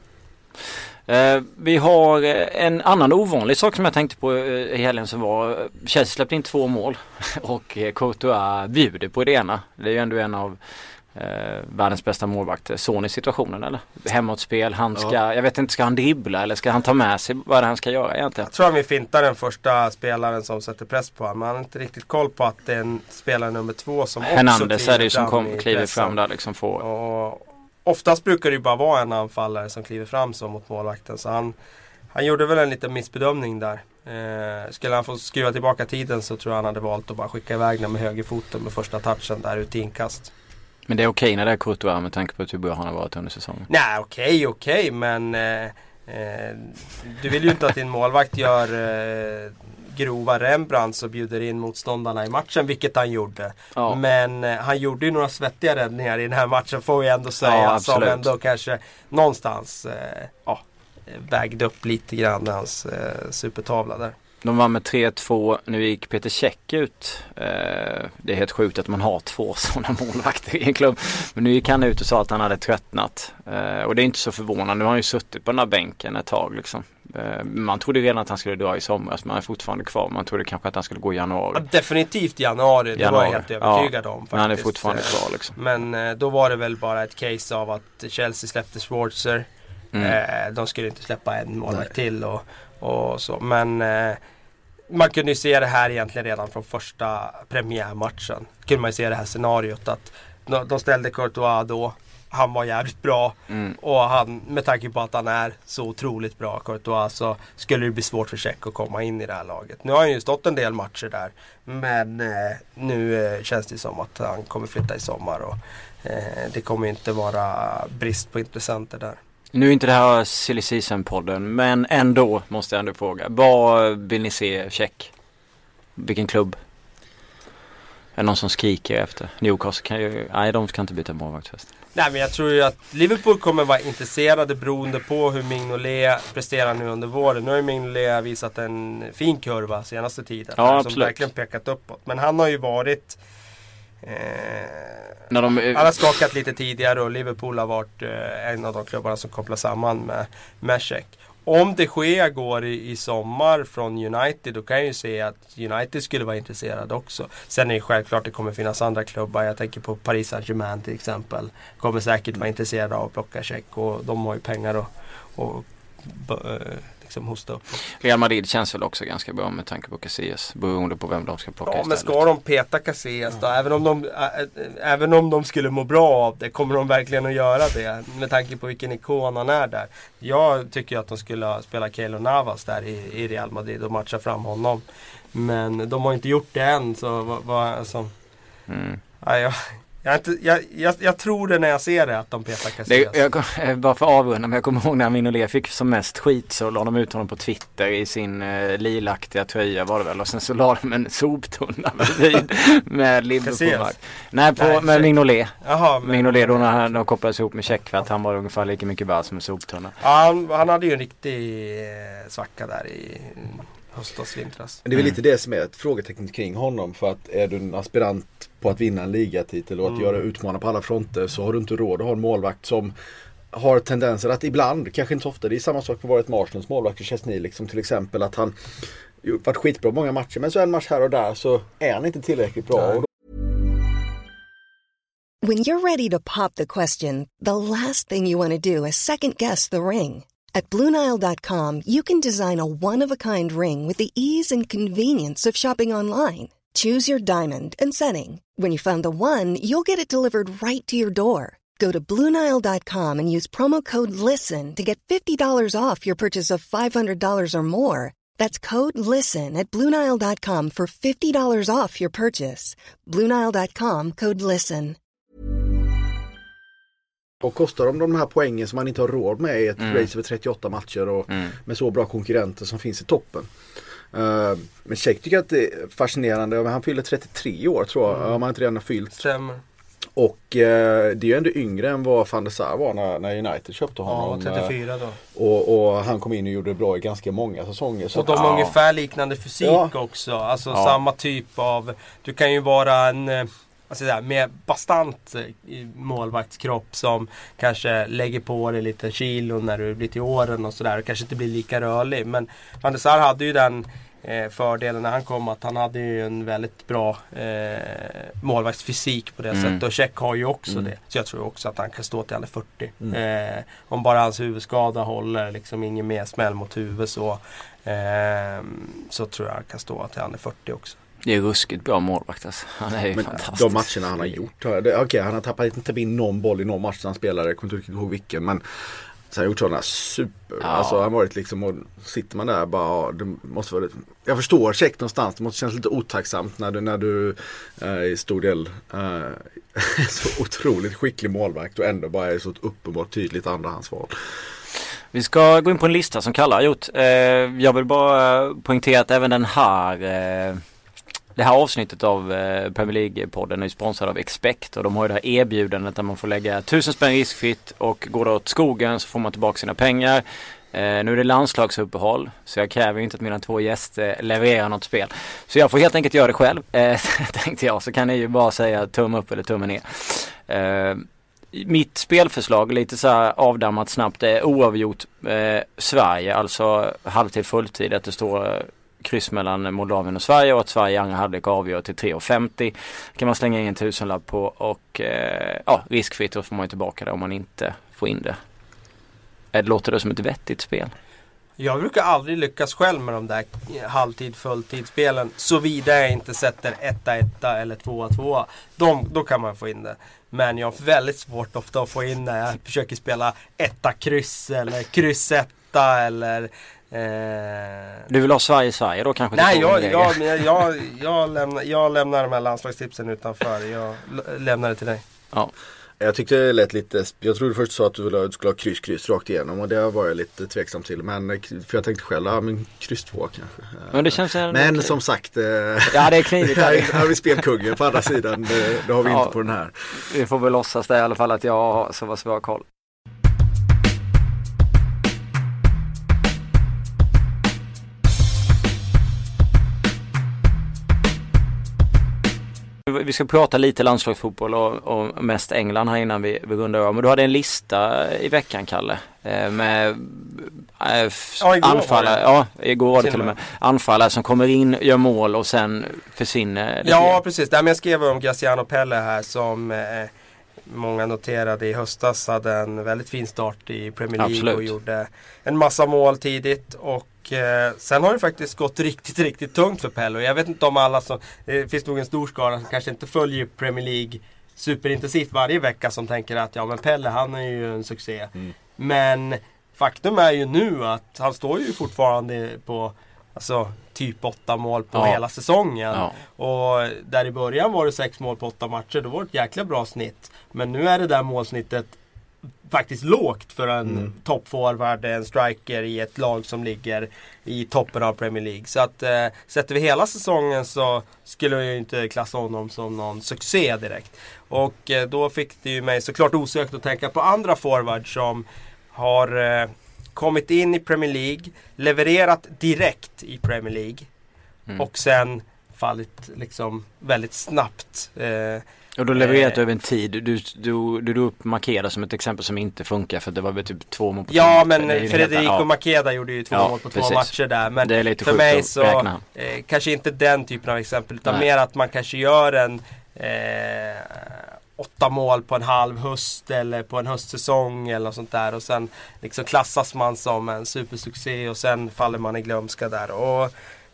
Eh, vi har eh, en annan ovanlig sak som jag tänkte på eh, i helgen som var Chelsea släppte in två mål och eh, Courtois bjuder på det ena. Det är ju ändå en av eh, världens bästa målvakter. Son i situationen eller? Hemåtspel, han ska, jag vet inte, ska han dribbla eller ska han ta med sig vad är det han ska göra egentligen? Jag tror han vill finta den första spelaren som sätter press på honom. Men han har inte riktigt koll på att det är en spelare nummer två som också Hernandez är det ju som kom, kliver fram där liksom får. Och oftast brukar det ju bara vara en anfallare som kliver fram så mot målvakten. Så han, han gjorde väl en liten missbedömning där. Eh, skulle han få skruva tillbaka tiden så tror jag han hade valt att bara skicka iväg den med högerfoten med första touchen där ut i inkast. Men det är okej när det är Courtois med tanke på hur bra han har varit under säsongen. Nej okej okej men eh, eh, du vill ju inte att din målvakt gör eh, grova Rembrandts och bjuder in motståndarna i matchen vilket han gjorde. Ja. Men eh, han gjorde ju några svettiga räddningar i den här matchen får vi ändå säga. Ja, som ändå kanske någonstans eh, ja, vägde upp lite grann hans eh, supertavla där. De vann med 3-2. Nu gick Peter Käck ut. Eh, det är helt sjukt att man har två sådana målvakter i en klubb. Men nu gick han ut och sa att han hade tröttnat. Eh, och det är inte så förvånande. Nu har han ju suttit på den här bänken ett tag liksom. Eh, man trodde redan att han skulle dra i somras men han är fortfarande kvar. Man trodde kanske att han skulle gå i Ja, januari. definitivt januari, det var Januari. jag helt övertygad Ja, om. Faktiskt. Men han är fortfarande kvar liksom. Men då var det väl bara ett case av att Chelsea släppte Schwarzer. Mm. De skulle inte släppa en målvakt till och, och så. Men eh, man kunde ju se det här egentligen redan från första premiärmatchen. Kunde man ju se det här scenariot att de de ställde Courtois då. Han var jävligt bra. Mm. Och han, med tanke på att han är så otroligt bra, Courtois, så skulle det bli svårt för Check att komma in i det här laget. Nu har han ju stått en del matcher där. Men eh, nu eh, känns det som att han kommer flytta i sommar. Och, eh, det kommer inte vara brist på intressenter där. Nu är inte det här Silly Season-podden men ändå måste jag ändå fråga. Vad vill ni se check? Vilken klubb? Är det någon som skriker efter? Newcastle kan ju, nej de ska inte byta målvakt först. Nej men jag tror ju att Liverpool kommer vara intresserade beroende på hur Mignolet presterar nu under våren. Nu har ju Mignolet visat en fin kurva senaste tiden. Ja, här, som absolut. verkligen pekat uppåt. Men han har ju varit eh, de, Han har skakat lite tidigare och Liverpool har varit eh, en av de klubbarna som kopplar samman med, Cech. Om de Gea går i, i sommar från United då kan jag ju se att United skulle vara intresserade också. Sen är det självklart det kommer finnas andra klubbar. Jag tänker på Paris Saint-Germain till exempel. Kommer säkert vara intresserade av att plocka Cech och de har ju pengar att och, eh, liksom hosta. Real Madrid känns väl också ganska bra med tanke på Casillas. Beroende på vem de ska plocka Ja men istället. ska de peta Casillas då? Även om, de, ä, ä, även om de skulle må bra av det, kommer de verkligen att göra det? Med tanke på vilken ikon han är där. Jag tycker att de skulle ha spelat Keylor Navas där i, i Real Madrid och matcha fram honom. Men de har inte gjort det än så vad, vad, alltså, Mm. ja, jag, jag, inte, jag, jag, jag tror det när jag ser det att de petar Det, Casillas. jag, kom- eh, bara för att avrunda, men jag kommer ihåg när Mignolet fick som mest skit så la de ut honom på Twitter i sin eh, lilaktiga tröja var det väl och sen så la de en soptunna bredvid med Liverpool Casillas? Nej, på, Nej, med. Mignolet. Jaha, men- Mignolet då när han- de kopplades ihop med Check för att han var ungefär lika mycket värd som en soptunna. Ja, han, han hade ju en riktig eh, svacka där i höstas, vintras. Det är väl lite det som är ett frågetecken kring honom. För att är du en aspirant på att vinna en ligatitel och att Mm. göra utmana på alla fronter så har du inte råd att ha en målvakt som har tendenser att ibland, kanske inte så ofta, det är samma sak med varit med Arsenals målvakt Chesney liksom till exempel att han varit skitbra många matcher men så en match här och där så är han inte tillräckligt bra. Nej. Och då When you're ready to pop the question, the last thing you want to do is second guess the ring. At Bluenile.com, you can design a one of a kind ring with the ease and convenience of shopping online. Choose your diamond and setting. When you find the one, you'll get it delivered right to your door. Go to Bluenile.com and use promo code LISTEN to get $50 off your purchase of $500 or more. That's code LISTEN at Bluenile.com for $50 off your purchase. Bluenile.com code LISTEN. Och kostar de de här poängen som man inte har råd med i ett Mm. race över 38 matcher och Mm. med så bra konkurrenter som finns i toppen. Uh, men Check tycker jag att det är fascinerande. Han fyller 33 år tror jag, om han inte redan har fyllt. Stämmer. Och eh, det är ju ändå yngre än vad van der Sar var när, när United köpte Ja, honom. 34 då. Eh, och, och han kom in och gjorde det bra i ganska många säsonger. Så Och de har Ja. ungefär liknande fysik Ja. också. Alltså Ja. samma typ av... Du kan ju vara en... Alltså där, med bastant eh, målvaktskropp som kanske lägger på dig lite kilo när du blir till åren och sådär. Och kanske inte blir lika rörlig. Men Van der Sar hade ju den eh, fördelen när han kom att han hade ju en väldigt bra eh, målvaktsfysik på det Mm. sättet. Och Check har ju också Mm. det. Så jag tror också att han kan stå till är 40. Mm. Eh, om bara hans huvudskada håller, liksom ingen mer smäll mot huvudet så. Eh, så tror jag han kan stå till han är 40 också. Det är ruskigt bra målvakt alltså. Han är ju Men fantastisk. de matcherna han har gjort. har- Okej, han har tappat inte in någon boll i någon match han spelade. Jag kommer inte ihåg vilken. Men så har han gjort sådana super. Ja. Alltså han har varit liksom och sitter man där bara. Ja, det måste vara, jag förstår check någonstans. Det måste kännas lite otacksamt när du, när du eh, i stor del eh, är så otroligt skicklig målvakt och ändå bara är så ett uppenbart tydligt andrahandsval. Vi ska gå in på en lista som Kalle har gjort. Eh, jag vill bara poängtera att även den här eh, det här avsnittet av eh, Premier League-podden är ju sponsrad av Expect och de har ju det här erbjudandet där man får lägga tusen spänn riskfritt och går det åt skogen så får man tillbaka sina pengar. Eh, nu är det landslagsuppehåll så jag kräver ju inte att mina två gäster levererar något spel. Så jag får helt enkelt göra det själv, eh, tänkte jag. Så kan ni ju bara säga tumme upp eller tumme ner. Eh, mitt spelförslag, lite så här avdammat snabbt, är oavgjort eh, Sverige, alltså halvtid fulltid. Att det står kryss mellan Moldavien och Sverige och att Sverige i andra halvlek avgör till 3,50. kan man slänga in en tusenlapp på och eh, ja, riskfritt då får man ju tillbaka det om man inte får in det. Låter det som ett vettigt spel? Jag brukar aldrig lyckas själv med de där halvtid fulltidsspelen. Såvida jag inte sätter 1-1 eller 2-2. De, då kan man få in det. Men jag har väldigt svårt ofta att få in när jag försöker spela etta kryss eller kryss etta eller. Du vill ha Sverige-Sverige då kanske? Nej, jag, jag, jag, jag, jag, lämnar, jag lämnar de här landslagstipsen utanför. Jag lämnar det till dig. Jag tyckte det lät lite, jag trodde först så att du ville skulle ha kryss, kryss rakt igenom och det var jag lite tveksam till. Men, eh, för jag tänkte själv, ja men kryss två kanske. Men det känns Men okej. som sagt, eh, Ja det är knivigt. här, här har vi spelkungen på andra sidan. Det, det har vi Ja. inte på den här. Vi får väl låtsas det i alla fall att jag har så pass bra koll. Vi ska prata lite landslagsfotboll och, och mest England här innan vi, vi rundar av. Men du hade en lista i veckan Kalle. eh, Med äh, f- Ja, igår var anfallare, ja igår var det Till och med. Anfallare som kommer in, gör mål och sen försvinner. Ja, precis. Nej, men jag skrev om Graziano Pelle här som eh, många noterade i höstas hade en väldigt fin start i Premier League Absolut. och gjorde en massa mål tidigt. Och eh, sen har det faktiskt gått riktigt, riktigt tungt för Pelle. Och jag vet inte om alla som, det finns nog en stor skara som kanske inte följer Premier League superintensivt varje vecka som tänker att ja men Pelle han är ju en succé. Mm. Men faktum är ju nu att han står ju fortfarande på Alltså typ åtta mål på Ja. hela säsongen. Ja. Och där i början var det sex mål på åtta matcher. Då var det ett jäkla bra snitt. Men nu är det där målsnittet faktiskt lågt för en Mm. toppforward, en striker i ett lag som ligger i toppen av Premier League. Så att eh, sätter vi hela säsongen så skulle jag ju inte klassa honom som någon succé direkt. Och eh, då fick det ju mig såklart osökt att tänka på andra forwards som har eh, kommit in i Premier League, levererat direkt i Premier League Mm. och sen fallit liksom väldigt snabbt. Eh, Och då levererat Eh. över en tid. Du, du, du, du upp Makeda som ett exempel som inte funkar för det var väl typ två mål på två ja matcher. men Federico ja, Makeda gjorde ju två Ja, mål på precis. två matcher där. Men Det är lite för mig så eh, kanske inte den typen av exempel utan Nej. mer att man kanske gör en eh, åtta mål på en halv höst eller på en höstsäsong eller något sånt där och sen liksom klassas man som en supersuccé och sen faller man i glömska där. Och,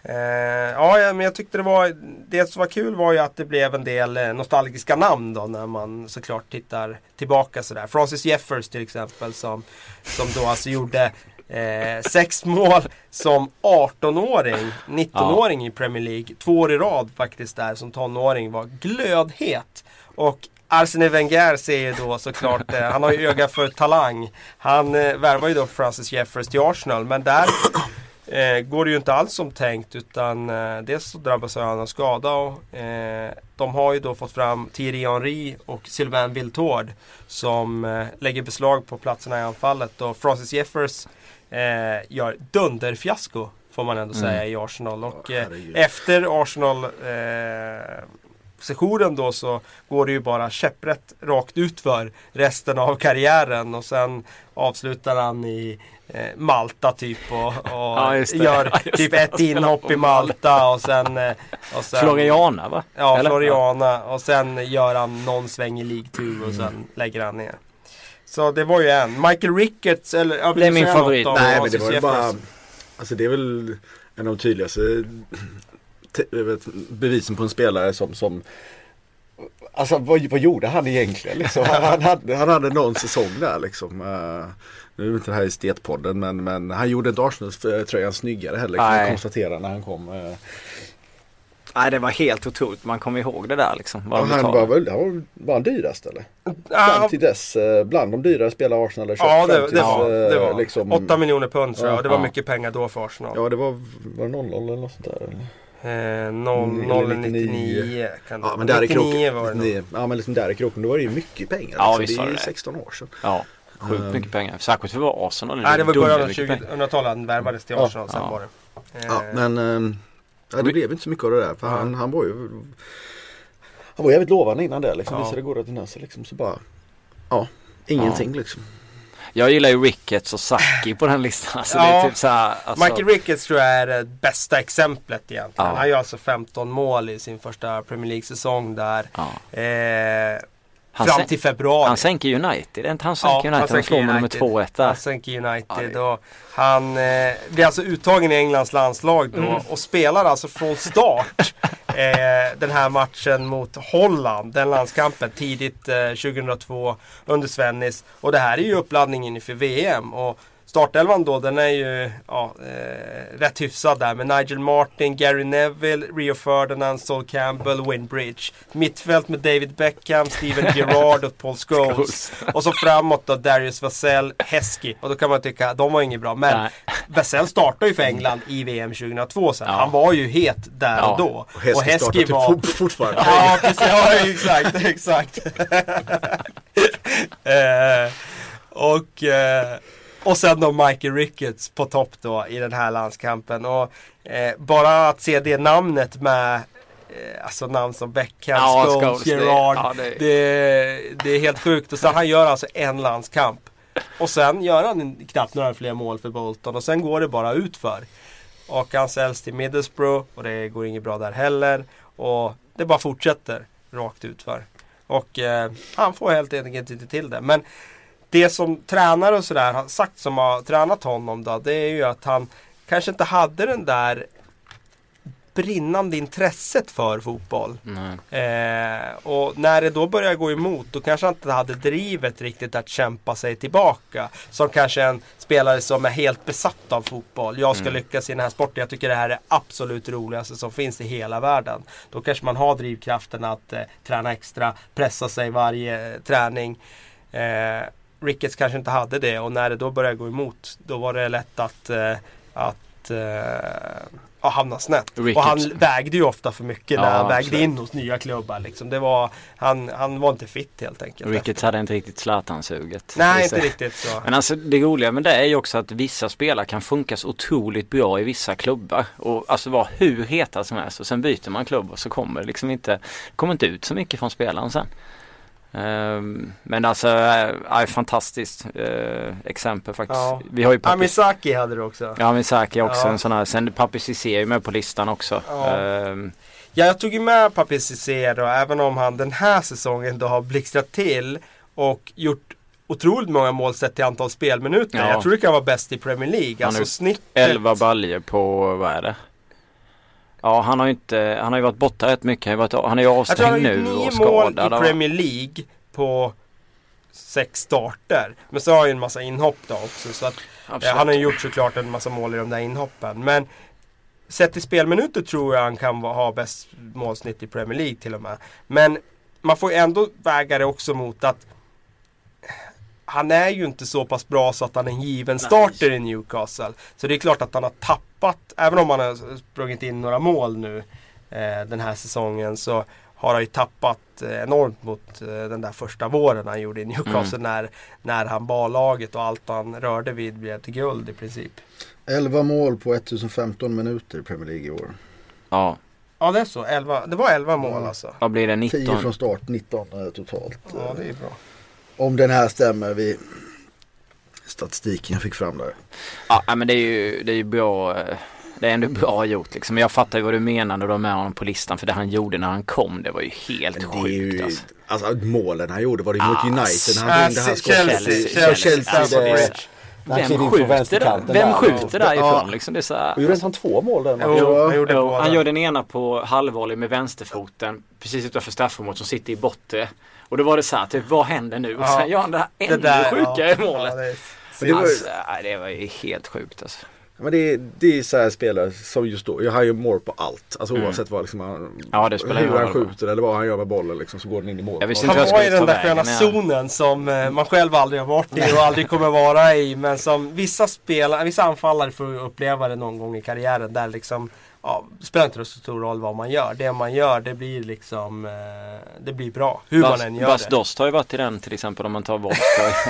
eh, ja, men jag tyckte det var Det som var kul var ju att det blev en del eh, nostalgiska namn då när man såklart tittar tillbaka sådär. Francis Jeffers till exempel som, som då alltså gjorde Eh, sex mål som 18-åring, 19-åring i Premier League. Två år i rad faktiskt där som tonåring var glödhet. Och Arsene Wenger ser då såklart, eh, han har ju öga för talang. Han eh, värvar ju då Francis Jeffers till Arsenal men där eh, går det ju inte alls som tänkt utan eh, dels så drabbas han av skada och eh, de har ju då fått fram Thierry Henry och Sylvain Wiltord som eh, lägger beslag på platserna i anfallet och Francis Jeffers eh, gör dunderfiasko får man ändå Mm. säga i Arsenal och herregud. efter Arsenal sessionen då så går det ju bara käpprätt rakt ut för resten av karriären och sen avslutar han i eh, Malta typ och, och Ja, gör Ja, typ ett inhopp i Malta och sen, eh, och sen Floriana va? Ja, Eller? Floriana och sen gör han någon sväng i League 2 och sen Mm. lägger han ner. Så det var ju en. Michael Ricketts eller ja, vill Det är min favorit. Nej men det var ju bara Alltså det är väl en av de tydligaste jag bevisen på en spelare som, som Alltså vad, vad gjorde han egentligen? Liksom? Han, han, hade, han hade någon säsong där liksom. Eh, nu är inte det här i Stetpodden men, men han gjorde inte Arsenal-tröjan snyggare heller kan jag konstatera när han kom. eh. Nej det var helt otroligt. Man kommer ihåg det där liksom. Vad de han var väl han var, var han dyrast eller? Ja, Fram till dess, eh, bland de dyrare spelare Arsenal har köpt. Ja, det, det, tills, var, det var liksom, 8 miljoner pund tror jag. Ja, det var ja. mycket pengar då för Arsenal. Ja det var, var det 0 eller något sånt där. Eller? Eh, 0, Mm, 0 eller 99 99. kan det Ja men där i 99 kroken. var det nog. 99. Ja men liksom där i kroken då var det ju mycket pengar. Ja, visst det är ju det. 16 år sedan. Ja, sjukt Ehm. mycket pengar. Särskilt för att vara Arsenal. Nej, det var i början av dundermycket pengar. 2000-talet han värvades till Ja. Arsenal. Sen Ja. var det. Eh, Ja men ehm, ja, det blev inte så mycket av det där. För Ja. han, han var ju Han var jävligt lovande innan det liksom. Ja. Visade goda tendenser liksom. Så bara Ja Ingenting liksom. Jag gillar ju Ricketts och Saki på den listan. Alltså, Ja. typ här, alltså, Michael Ricketts tror jag är det bästa exemplet egentligen. Ja. Han gör alltså 15 mål i sin första Premier League-säsong där. ja. Eh, Han fram till februari. Han sänker United. Är inte han sänker United. Han sänker slår med nummer United. 2-1 där. Han sänker United och han eh, blir alltså uttagen i Englands landslag då Mm. och spelar alltså från start eh, den här matchen mot Holland, den landskampen tidigt eh, 2002 under Svennis. Och det här är ju uppladdningen inför VM. Och Startelvan då, den är ju ja, eh, rätt hyfsad där med Nigel Martin, Gary Neville, Rio Ferdinand, Sol Campbell, Winbridge. Mittfält med David Beckham, Steven Gerrard och Paul Scholes. Och så framåt då Darius Vassell, Heskey. Och då kan man tycka, de var inget bra. Men. Vassell startade ju för England i VM 2002 sen. Ja. Han var ju het där Ja. och då. Och Heskey startar typ fort- fortfarande. Ja, precis. Ja, exakt, exakt. eh, och, eh, och sen då Michael Ricketts på topp då i den här landskampen. Och eh, bara att se det namnet med eh, Alltså namn som Beckham, Ja, Scholes, Scholes, det- Gerard. ja, det, det- det, är helt sjukt. Och så han gör alltså en landskamp. Och sen gör han knappt några fler mål för Bolton och sen går det bara utför. Och han säljs till Middlesbrough och det går inget bra där heller. Och det bara fortsätter rakt utför. Och eh, han får helt enkelt inte till det. Men det som tränare och sådär har sagt som har tränat honom då, det är ju att han kanske inte hade den där brinnande intresset för fotboll. Eh, och när det då börjar gå emot då kanske han inte hade drivet riktigt att kämpa sig tillbaka. Som kanske en spelare som är helt besatt av fotboll. Jag ska lyckas i den här sporten. Jag tycker det här är absolut roligaste som finns i hela världen. Då kanske man har drivkraften att eh, träna extra, pressa sig varje eh, träning. Eh, Ricketts kanske inte hade det och när det då började gå emot då var det lätt att, eh, att eh, ja, hamna snett. Ricketts- Och han vägde ju ofta för mycket när Ja, han vägde absolut. in hos nya klubbar. Liksom. Det var, han, han var inte fit helt enkelt. Ricketts hade inte riktigt Zlatan-suget. Nej, inte riktigt så. Men alltså det roliga med det är ju också att vissa spelare kan funka så otroligt bra i vissa klubbar. Och alltså vara hur heta som helst och sen byter man klubb och så kommer det liksom inte, kommer inte ut så mycket från spelaren sen. Ehm, men alltså, äh, fantastiskt äh, exempel faktiskt. Ja. Vi har ju Papi, Amisaki hade du också. ja, Misaki också Ja. en sån här. Sen Papi Cissé är ju med på listan också. Ja. Ehm, Ja, jag tog ju med Papi Cissé då, även om han den här säsongen då har blixtrat till och gjort otroligt många mål sett till antal spelminuter. Ja. Jag tror det kan vara bäst i Premier League. Alltså snittet. 11 baljor på, vad är det? Ja han har ju inte, han har ju varit borta rätt mycket. Han har varit- Han är ju Jag tror han har avstängd gjort nu nio och mål skadad. i och- Premier League på sex starter. Men så har han ju en massa inhopp då också. Så att, eh, han har ju gjort såklart en massa mål i de där inhoppen. Men sett till spelminuter tror jag han kan ha bäst målsnitt i Premier League till och med. Men man får ju ändå väga det också mot att han är ju inte så pass bra så att han är en given starter i Newcastle. Så det är klart att han har tappat, även om han har sprungit in några mål nu eh, den här säsongen så har han ju tappat eh, enormt mot eh, den där första våren han gjorde i Newcastle Mm. när, när han bar laget och allt han rörde vid blev till guld i princip. 11 mål på 1015 minuter i Premier League i år. Ja, Ja det är så, 11, det var 11 mål alltså. vad blir det? 10 19? från start, 19 eh, totalt. Ja det är bra. Om den här stämmer vid statistiken jag fick fram där. Ja men det är ju, det är ju bra. eh, Det är ändå bra gjort liksom. Jag fattar ju vad du menar när du har med honom på listan. För det han gjorde när han kom det var ju helt Men det är ju, sjukt alltså. alltså målen han gjorde var det mot Ah, United. Han Ah, ringde hans Chelsea, skott. Chelsea, Ja, Chelsea, Stamford det- Bridge. när han Vem skjuter, där, vem skjuter därifrån Ja. liksom? Det är så här, Och gjorde inte han två mål där? Jo, gjorde Jo, han gör den ena på halvvolley med vänsterfoten precis utanför straffområdet som sitter i botten. Och då var det så här, typ vad händer nu? Och sen gör han det här Det ännu där, sjukare ja. målet. Ja, det är- alltså, nej, det var ju helt sjukt alltså. Men det är, det är så här spelare som just då, jag har ju mål på allt. Alltså Mm. oavsett vad liksom han, Ja, det spelar hur han skjuter eller vad han gör med bollen liksom, så går den in i mål. Han var i den där sköna zonen som eh, man själv aldrig har varit i och aldrig kommer vara i. Men som vissa spelare, vissa anfallare får uppleva det någon gång i karriären. Där liksom, ja, spelar inte så stor roll vad man gör. Det man gör det blir liksom, eh, det blir bra. Hur Bas, man än gör Bas det. Dost har ju varit i den till exempel om man tar bort.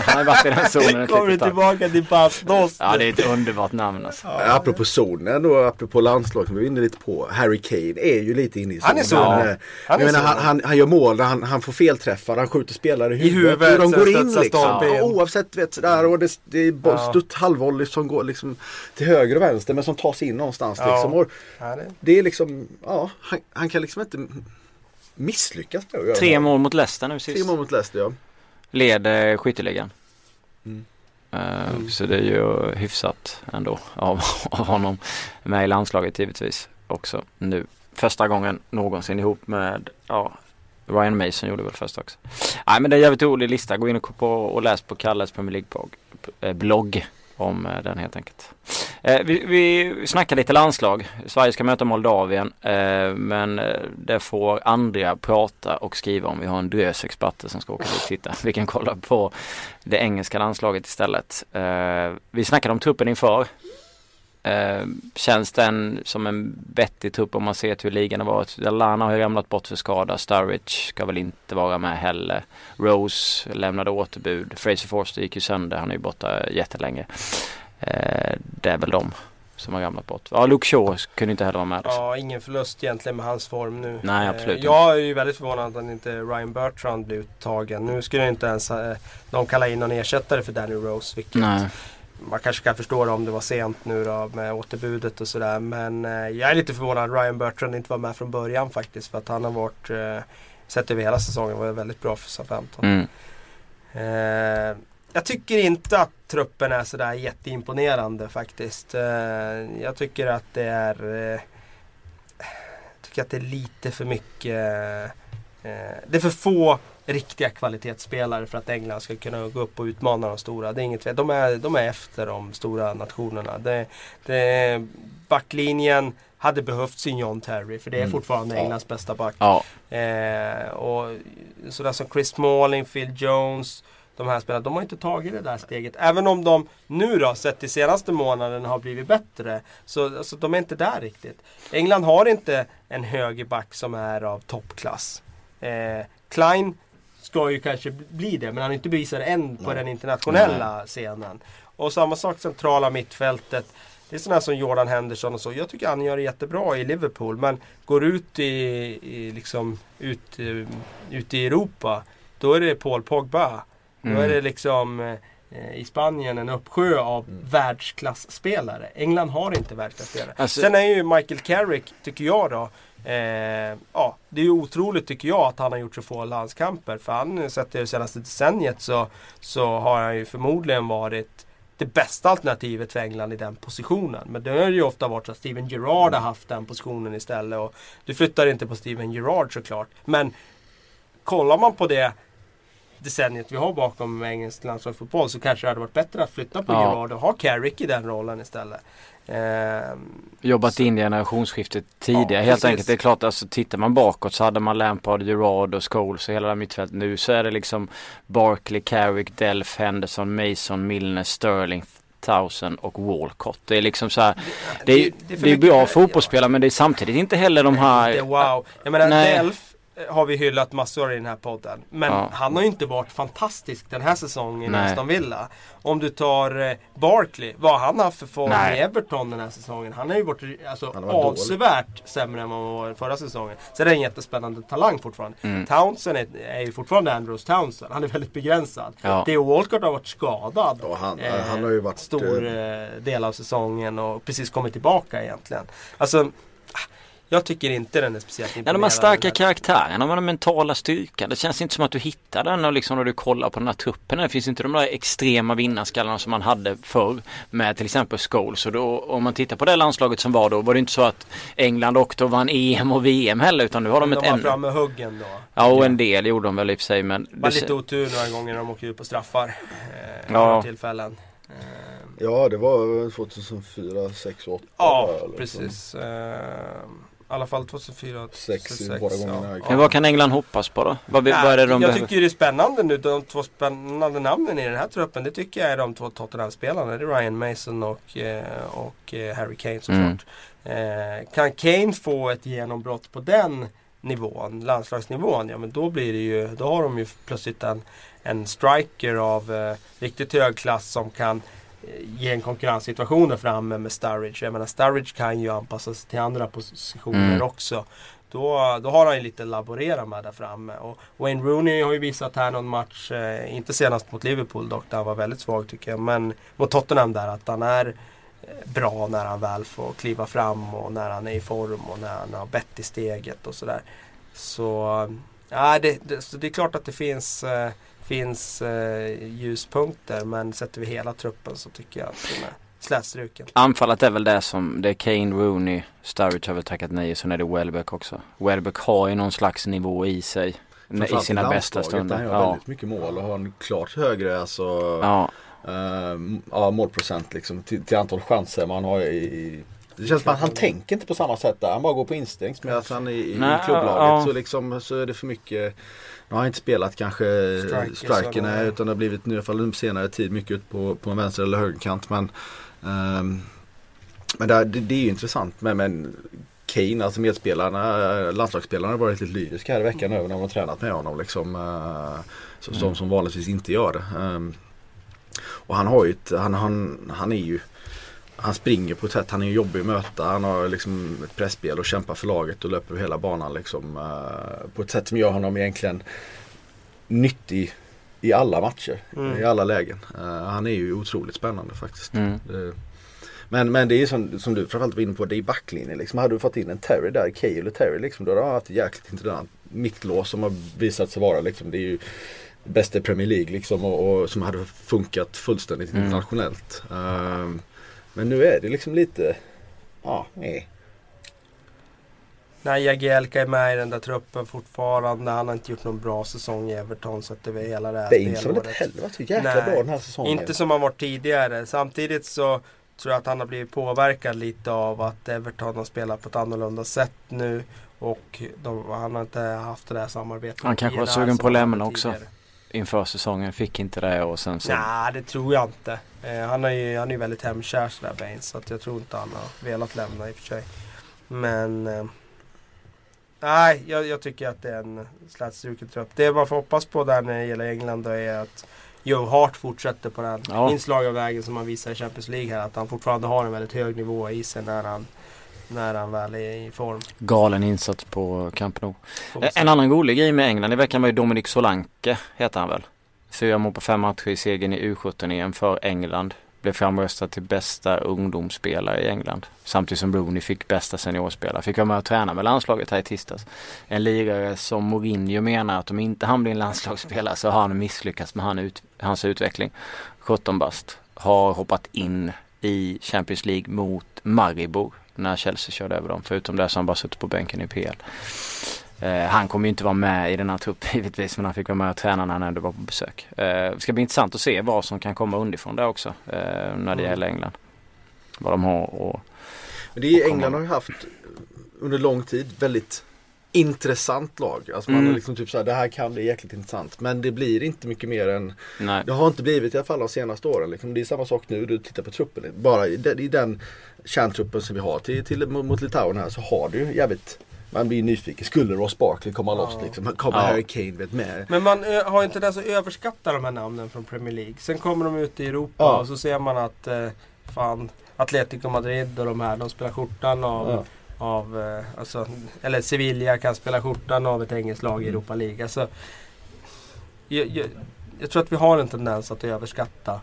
han har varit i den zonen kommer du tillbaka till Bas Dost. Ja det är ett underbart namn alltså. Ja, apropå zonen och apropå landslag som vi var inne lite på. Harry Kane är ju lite inne i zonen. Han är zonen. Eh, Han är menar, han, zonen. han, han gör mål, han, han får felträffar, han skjuter spelare i I huvudet. huvudet, och de går in liksom. Ja, oavsett vet, där, och det, det är Ja. stutt halvvolley som går liksom till höger och vänster men som tar sig in någonstans. Ja. Liksom. Och Det- är liksom, ja, han, han kan liksom inte misslyckas med att göra Tre mål mot Leicester nu Tre sist. mål mot Leicester ja. Leder skytteligan. Mm. Eh, Så det är ju hyfsat ändå av, av honom. Med i landslaget givetvis också nu. Första gången någonsin ihop med ja, Ryan Mason gjorde väl först också. Nej men det är en jävligt rolig lista. Gå in och, på, och läs på Kalles Premier League-blogg blogg om eh, den helt enkelt. Eh, vi, vi snackar lite landslag. Sverige ska möta Moldavien eh, men eh, det får andra prata och skriva om. Vi har en drös experter som ska åka dit och titta. Vi kan kolla på det engelska landslaget istället. Eh, vi snackade om truppen inför. Eh, känns den som en vettig trupp om man ser till hur ligan har varit? Lallana har ju ramlat bort för skada. Sturridge ska väl inte vara med heller. Rose lämnade återbud. Fraser Forster gick ju sönder. Han är ju borta jättelänge. Eh, det är väl de som har ramlat bort. Ja, Luke Shaw kunde inte heller vara med. Alltså. Ja, ingen förlust egentligen med hans form nu. Nej, Eh, absolut Jag är ju väldigt förvånad att inte Ryan Bertrand blev uttagen. Nu skulle inte ens eh, de kalla in någon ersättare för Danny Rose. Vilket Nej. Man kanske kan förstå det om det var sent nu då med återbudet och sådär. Men eh, jag är lite förvånad att Ryan Bertrand inte var med från början faktiskt. För att han har varit, eh, sett över hela säsongen, var väldigt bra för Southampton. Mm. Eh, jag tycker inte att truppen är sådär jätteimponerande faktiskt. Eh, jag tycker att det är eh, jag tycker att det är lite för mycket eh, Det är för få riktiga kvalitetsspelare för att England ska kunna gå upp och utmana de stora. Det är inget de är, de är efter de stora nationerna. Det, det, backlinjen hade behövt sin John Terry för det är Mm. fortfarande Ja. Englands bästa back. Ja, Eh, och sådär som Chris Smalling, Phil Jones. De här spelarna, de har inte tagit det där steget. Även om de nu då, sett till senaste månaden, har blivit bättre. Så alltså, de är inte där riktigt. England har inte en högerback som är av toppklass. Eh, Klein ska ju kanske bli det, men han har inte bevisat det än på Nej. den internationella scenen. Och samma sak centrala mittfältet. Det är sådana som Jordan Henderson och så. Jag tycker han gör det jättebra i Liverpool. Men går ut i, i liksom ut, eh, ut i Europa. Då är det Paul Pogba. Då Mm. är det liksom eh, i Spanien en uppsjö av världsklasspelare. England har inte världsklasspelare. Alltså- Sen är ju Michael Carrick, tycker jag då. Eh, ja, det är ju otroligt tycker jag att han har gjort så få landskamper. För han, sett det senaste decenniet så, så har han ju förmodligen varit det bästa alternativet för England i den positionen. Men det har ju ofta varit så att Steven Gerrard har haft den positionen istället. Och du flyttar inte på Steven Gerrard såklart. Men kollar man på det decenniet vi har bakom engelsk landslagsfotboll så kanske det hade varit bättre att flytta på Ja. Gerard och ha Carrick i den rollen istället. Ehm, Jobbat Så- in generationsskiftet tidigare Ja, helt precis. enkelt. Det är klart alltså tittar man bakåt så hade man Lampard, Gerard och Scholes och hela det mittfältet. Nu så är det liksom Barkley, Carrick, Delf, Henderson, Mason, Milner, Sterling, Towson och Walcott. Det är liksom så här. Det är, det är det är, bra fotbollsspelare men det är samtidigt inte heller de här. Det wow. Jag menar Nej. Delf har vi hyllat massor i den här podden. Men Ja. han har ju inte varit fantastisk den här säsongen i. Aston Villa. Om du tar eh, Barkley, vad har han haft för form Nej. i Everton den här säsongen? Han har ju varit alltså, Han har varit avsevärt sämre än vad han var förra säsongen. Är det en jättespännande talang fortfarande. Mm. Townsend är, är ju fortfarande Andrews Townsend. Han är väldigt begränsad. Ja. Theo Walcott har varit skadad. Ja, han- eh, han har ju varit, Stor eh, del av säsongen och precis kommit tillbaka egentligen. Alltså, jag tycker inte den är speciellt Ja, imponerande. de här starka karaktärerna, de har den mentala styrkan. Det känns inte som att du hittar den och liksom när du kollar på den här truppen. Det finns inte de där extrema vinnarskallarna som man hade förr med till exempel Scholes. Och då, om man tittar på det landslaget som var då var det inte så att England åkte och vann EM och VM heller utan nu har de de ett var ännu... framme huggen då. Ja och en del gjorde de väl i och för sig men... Det- lite otur några gånger när de åkte ut på straffar. Eh, Ja. tillfällen. Ja, det var 2004, 6 och 8. ja, precis. Eh, I alla fall 2004, Sex i 2006, båda gångerna. Men vad kan England hoppas på då? Vad, vad är det de jag behöver? tycker det är spännande nu. De två spännande namnen i den här truppen. Det tycker jag är de två Tottenham-spelarna. Det är Ryan Mason och, eh, och eh, Harry Kane såklart. Eh, kan Kane få ett genombrott på den nivån, landslagsnivån, ja men då blir det ju, då har de ju plötsligt en, en striker av eh, riktigt hög klass som kan ge en konkurrenssituation där framme med Sturridge. Jag menar Sturridge kan ju anpassas till andra positioner Mm. också. Då, då har han ju lite att laborera med där framme. Och Wayne Rooney har ju visat här någon match, eh, inte senast mot Liverpool dock, där han var väldigt svag tycker jag. Men mot Tottenham där, att han är eh, bra när han väl får kliva fram och när han är i form och när han har bett i steget och sådär. Så, eh, ja, det, det, så det är klart att det finns, eh, finns eh, ljuspunkter men sätter vi hela truppen så tycker jag att den är slätstruken. Anfallet är väl det som, det är Kane, Rooney, Sturridge har väl tackat nej och sen är det Welbeck också. Welbeck har ju någon slags nivå i sig. I sina bästa stunder. Han gör Ja. väldigt mycket mål och har en klart högre alltså, Ja. eh, ja, målprocent liksom, till, till antal chanser man har i, i det känns som att han tänker inte på samma sätt där. Han bara går på instinkt. Medan han i, i Nej, klubblaget ja. så, liksom, så är det för mycket. Nu har han inte spelat kanske Striker, strikerna så- utan det har blivit nu i alla fall senare tid mycket ut på, på en vänster eller högerkant. Men, ehm, men där, det, det är ju intressant. Men, men Kane, alltså medspelarna, landslagsspelarna har varit lite lyriska här i veckan över när de har tränat med honom. Liksom, eh, så, Mm. som, som vanligtvis inte gör det. Ehm, och han har ju ett, han, han, han är ju han springer på ett sätt, han är ju jobbig att möta. Han har liksom ett pressspel och kämpar för laget och löper över hela banan liksom. eh, på ett sätt som gör honom egentligen nyttig i alla matcher. Mm. I alla lägen. Eh, han är ju otroligt spännande faktiskt. Mm. Det, men, men det är som, som du framförallt var inne på, det är backlinjen. Liksom. Hade du fått in en Terry där, Cale eller Terry, liksom, då hade han haft ett jäkligt intressant mittlås som har visat sig vara liksom, det är ju bästa Premier League liksom och, och som hade funkat fullständigt Mm. internationellt. Ehm, men nu är det liksom lite, ja, nej. Nej, Jagielka är med i den där truppen fortfarande. Han har inte gjort någon bra säsong i Everton sett över hela det här väl inte spelåret. heller varit så jäkla Nej, bra den här säsongen. Inte som han varit tidigare. Samtidigt så tror jag att han har blivit påverkad lite av att Everton har spelat på ett annorlunda sätt nu. Och de, han har inte haft det där samarbetet. Han kanske var det sugen på som att lämna också. tidigare. Inför säsongen fick inte det och sen så. Nej, det tror jag inte. Eh, han, är ju, han är väldigt hemkär sådär Baines. Så att jag tror inte han har velat lämna i och för sig. Men... Eh, nej, jag, jag tycker att det är en slätstruken trupp. Det man får hoppas på där när det gäller England då är att Joe Hart fortsätter på den Ja. inslag av vägen som han visar i Champions League här. Att han fortfarande har en väldigt hög nivå i sig när han, när han väl är i form. Galen insats på Camp Nou. Se. En annan rolig grej med England i veckan var ju Dominic Solanke, heter han väl. Fyra mål på fem matcher i segern i U17-EM för England. Blev framröstad till bästa ungdomsspelare i England. Samtidigt som Rooney fick bästa seniorspelare. Fick vara med och träna med landslaget här i tisdags. En lirare som Mourinho menar att om inte han blir en landslagsspelare så har han misslyckats med han ut, hans utveckling. 17 bast. Har hoppat in i Champions League mot Maribor när Chelsea körde över dem. Förutom det så har han bara suttit på bänken i PL. Eh, han kommer ju inte vara med i den här truppen givetvis men han fick vara med och träna när han ändå var på besök. Eh, det ska bli intressant att se vad som kan komma underifrån där också eh, när det Mm. gäller England. Vad de har och Men det är. England har ju haft under lång tid väldigt intressant lag. Alltså man Mm. har liksom typ såhär, det här kan bli jäkligt intressant. Men det blir inte mycket mer än, nej. det har inte blivit i alla fall de senaste åren. Liksom. Det är samma sak nu, du tittar på truppen. Bara i den, i den kärntruppen som vi har till, till, mot Litauen här så har du ju jävligt man blir nyfiken. Skulle Ross Barkley komma loss liksom? Kommer Ja. Harry Kane vet med? Men man ö, har inte tendens att överskatta de här namnen från Premier League. Sen kommer de ut i Europa Ja. och så ser man att eh, fan Atletico Madrid och de här, de spelar skjortan av, Ja. Av eh, alltså, eller Sevilla kan spela skjortan av ett engelskt lag Mm. i Europa League. Alltså, jag, jag, jag tror att vi har en tendens att överskatta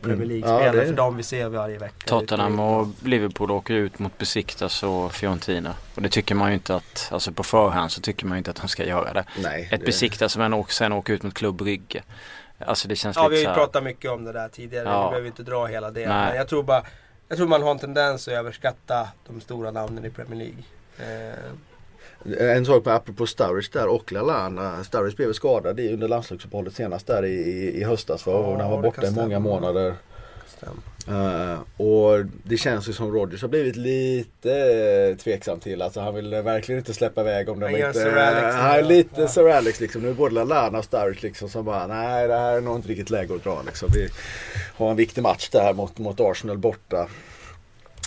Premier Mm. League-spelare Ja, det- för de vi ser varje vecka. Tottenham och Liverpool åker ut mot Besiktas och Fiorentina. Och det tycker man ju inte att, alltså på förhand så tycker man ju inte att de ska göra det. Nej. Ett det- Besiktas som sen åker, sen åker ut mot Klubb Brygge. Alltså det känns Ja, lite vi har ju pratat mycket om det där tidigare. Ja. Vi behöver inte dra hela det. Nej. Men jag tror bara jag tror man har en tendens att överskatta de stora namnen i Premier League. Eh, En sak på apropå Sturridge där och Lallana. Sturridge blev skadad under landslagsuppehållet senast där i, i, höstas. Va? Ja, och när han var borta i många månader. Eh, och det känns ju som Rodgers har blivit lite eh, tveksam till. Alltså han vill verkligen inte släppa iväg om de inte... Sir Alex han är lite Ja. Sir Alex liksom. Nu är både Lallana och Sturridge liksom som bara nej det här är nog inte riktigt läge att dra liksom. Vi har en viktig match där mot, mot Arsenal borta.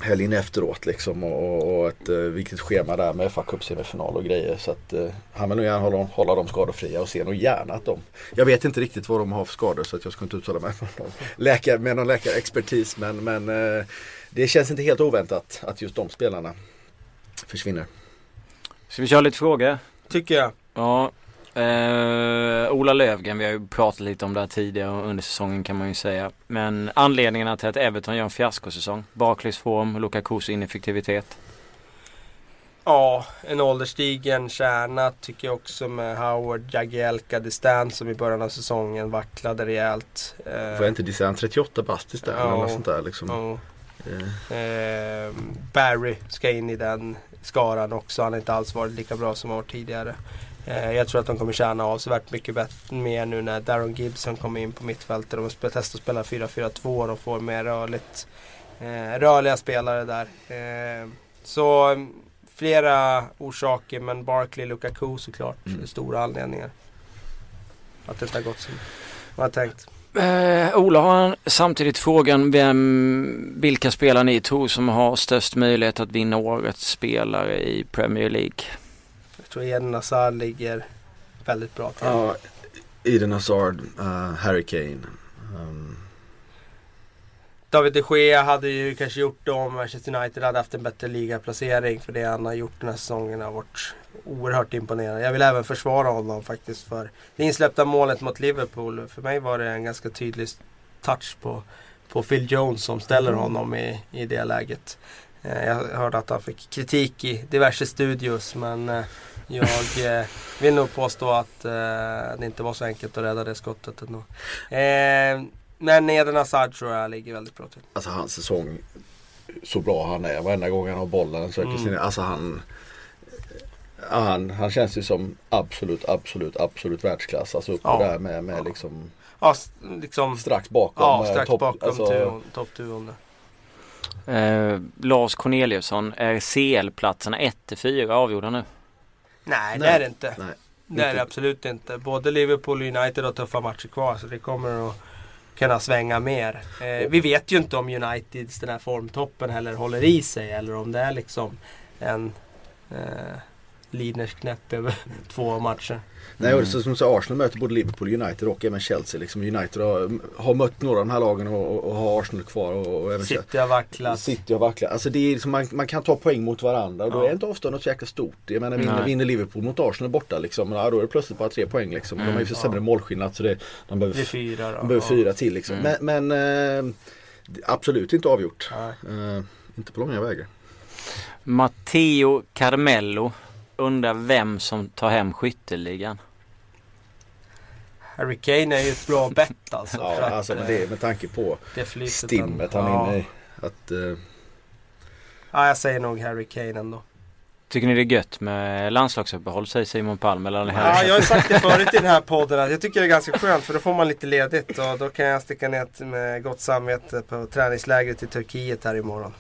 Helgen efteråt liksom och, och, ett eh, viktigt schema där med fa Cup semifinal och grejer. Så att eh, han vill nog gärna hålla, dem- hålla dem skadefria och ser nog gärna att de Jag vet inte riktigt vad de har för skador så att jag ska inte uttala mig med någon läkare, med någon läkarexpertis men, men eh, det känns inte helt oväntat att just de spelarna försvinner. Ska vi köra lite frågor? Tycker jag. Ja. Eh, Ola Lövgren, vi har ju pratat lite om det här tidigare under säsongen kan man ju säga. Men anledningarna till att Everton gör en fiaskosäsong? Barclays form, Lukakus ineffektivitet. Ja, en ålderstigen kärna tycker jag också med Howard, Jagielka, Distan som i början av säsongen vacklade rejält. Eh, jag inte dissa en 38 bastis där Ja. eller sånt där liksom. ja. Eh, Eh, Barry ska in i den skaran också. Han har inte alls varit lika bra som han varit tidigare. Eh, jag tror att de kommer tjäna avsevärt mycket bättre mer nu när Darren Gibson kommer in på mittfältet. De ska testa att spela 4-4-2 och få mer rörligt, eh, rörliga spelare där. Eh, så mm, flera orsaker men Barkley, Lukaku såklart. Mm. Stora anledningar. Att det inte har gått som man har tänkt. Eh, Ola har samtidigt frågan vem, vilka spelare ni tror som har störst möjlighet att vinna årets spelare i Premier League? Tror Eden Hazard ligger väldigt bra till. ja, Eden Hazard, uh, Harry Kane. Um, David de Gea hade ju kanske gjort det om Manchester United hade haft en bättre ligaplacering. För det han har gjort den här säsongen har varit oerhört imponerande. Jag vill även försvara honom faktiskt för det insläppta målet mot Liverpool. För mig var det en ganska tydlig touch på, på Phil Jones som ställer honom i, i det läget. Eh, Jag hörde att han fick kritik i diverse studios men eh, jag eh, vill nog påstå att det inte var så enkelt att rädda det skottet ändå. Men Eden Hazard tror jag ligger väldigt bra till. alltså hans säsong, så bra han är. Varenda gång han har bollen söker Mm. sin, alltså han, ja, han, han känns ju som absolut, absolut, absolut världsklass. Alltså uppe Ja. där med, med liksom Ja, liksom strax bakom. ja, strax topp- bakom alltså, duon- toppduon. Eh, Lars Corneliusson, är CL-platserna 1-4 avgjorda nu? Nej, det är det inte. Nej, Det är det absolut inte. Både Liverpool och United har tuffa matcher kvar så det kommer att kunna svänga mer. Eh, vi vet ju inte om Uniteds den här formtoppen heller håller i sig eller om det är liksom en eh, Lidners knäpp över två matcher. Nej, och så som så Arsenal möter både Liverpool, United och även Chelsea. Liksom. United har, har mött några av de här lagen och, och, har Arsenal kvar. Och, och även. City har vacklat. City och vacklar. Alltså det är liksom, man, man kan ta poäng mot varandra och då Ja. är det inte ofta något jäkla stort. Jag menar vinner, vinner Liverpool mot Arsenal borta liksom. Ja, då är det plötsligt bara tre poäng liksom. De har ju för Ja. sämre målskillnad så det, de behöver, Det fyra då. de behöver Ja. fyra till liksom. Mm. Men, men eh, absolut inte avgjort. Eh, inte på långa vägar. Matteo Carmello undrar vem som tar hem skytteligan. Harry Kane är ju ett bra bett alltså. Ja, alltså men det, med tanke på stimmet han är ja. inne i. Att, eh, Ja, jag säger nog Harry Kane ändå. Tycker ni det är gött med landslagsuppehåll säger Simon Palm eller Ja, jag har sagt det förut i den här podden att jag tycker det är ganska skönt för då får man lite ledigt och då kan jag sticka ner med gott samvete på träningslägret i Turkiet här imorgon.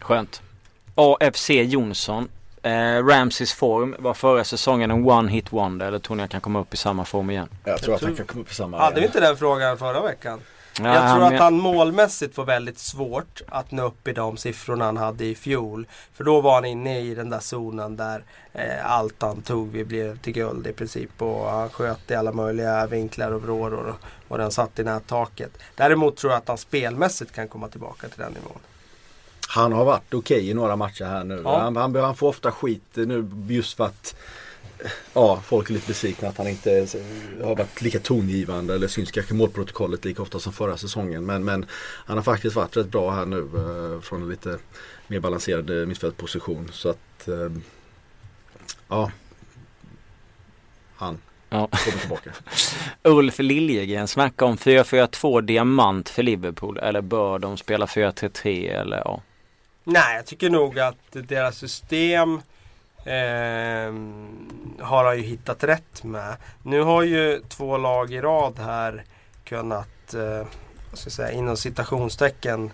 Skönt. AFC Jonsson. Eh, Ramses form var förra säsongen en one hit wonder eller tror ni han kan komma upp i samma form igen? Jag tror att han kan komma upp i samma Hade vi inte den frågan förra veckan? Ja, jag tror att han målmässigt får väldigt svårt att nå upp i de siffrorna han hade i fjol. För då var han inne i den där zonen där eh, allt han tog vi blev till guld i princip. Och han sköt i alla möjliga vinklar och vrår och, och den satt i nättaket. Däremot tror jag att han spelmässigt kan komma tillbaka till den nivån. Han har varit okej i några matcher här nu. Ja. Han, han, han får ofta skit nu just för att Ja, folk är lite besvikna att han inte har varit lika tongivande eller syns kanske målprotokollet lika ofta som förra säsongen. Men, men han har faktiskt varit rätt bra här nu eh, från en lite mer balanserad eh, mittfältposition. Så att eh, ja, han Ja. kommer tillbaka. Ulf Liljegren snackar om 4-4-2 diamant för Liverpool eller bör de spela 4-3-3 eller ja. Nej, jag tycker nog att deras system eh, har han ju hittat rätt med. Nu har ju två lag i rad här kunnat, eh, vad ska jag säga, inom citationstecken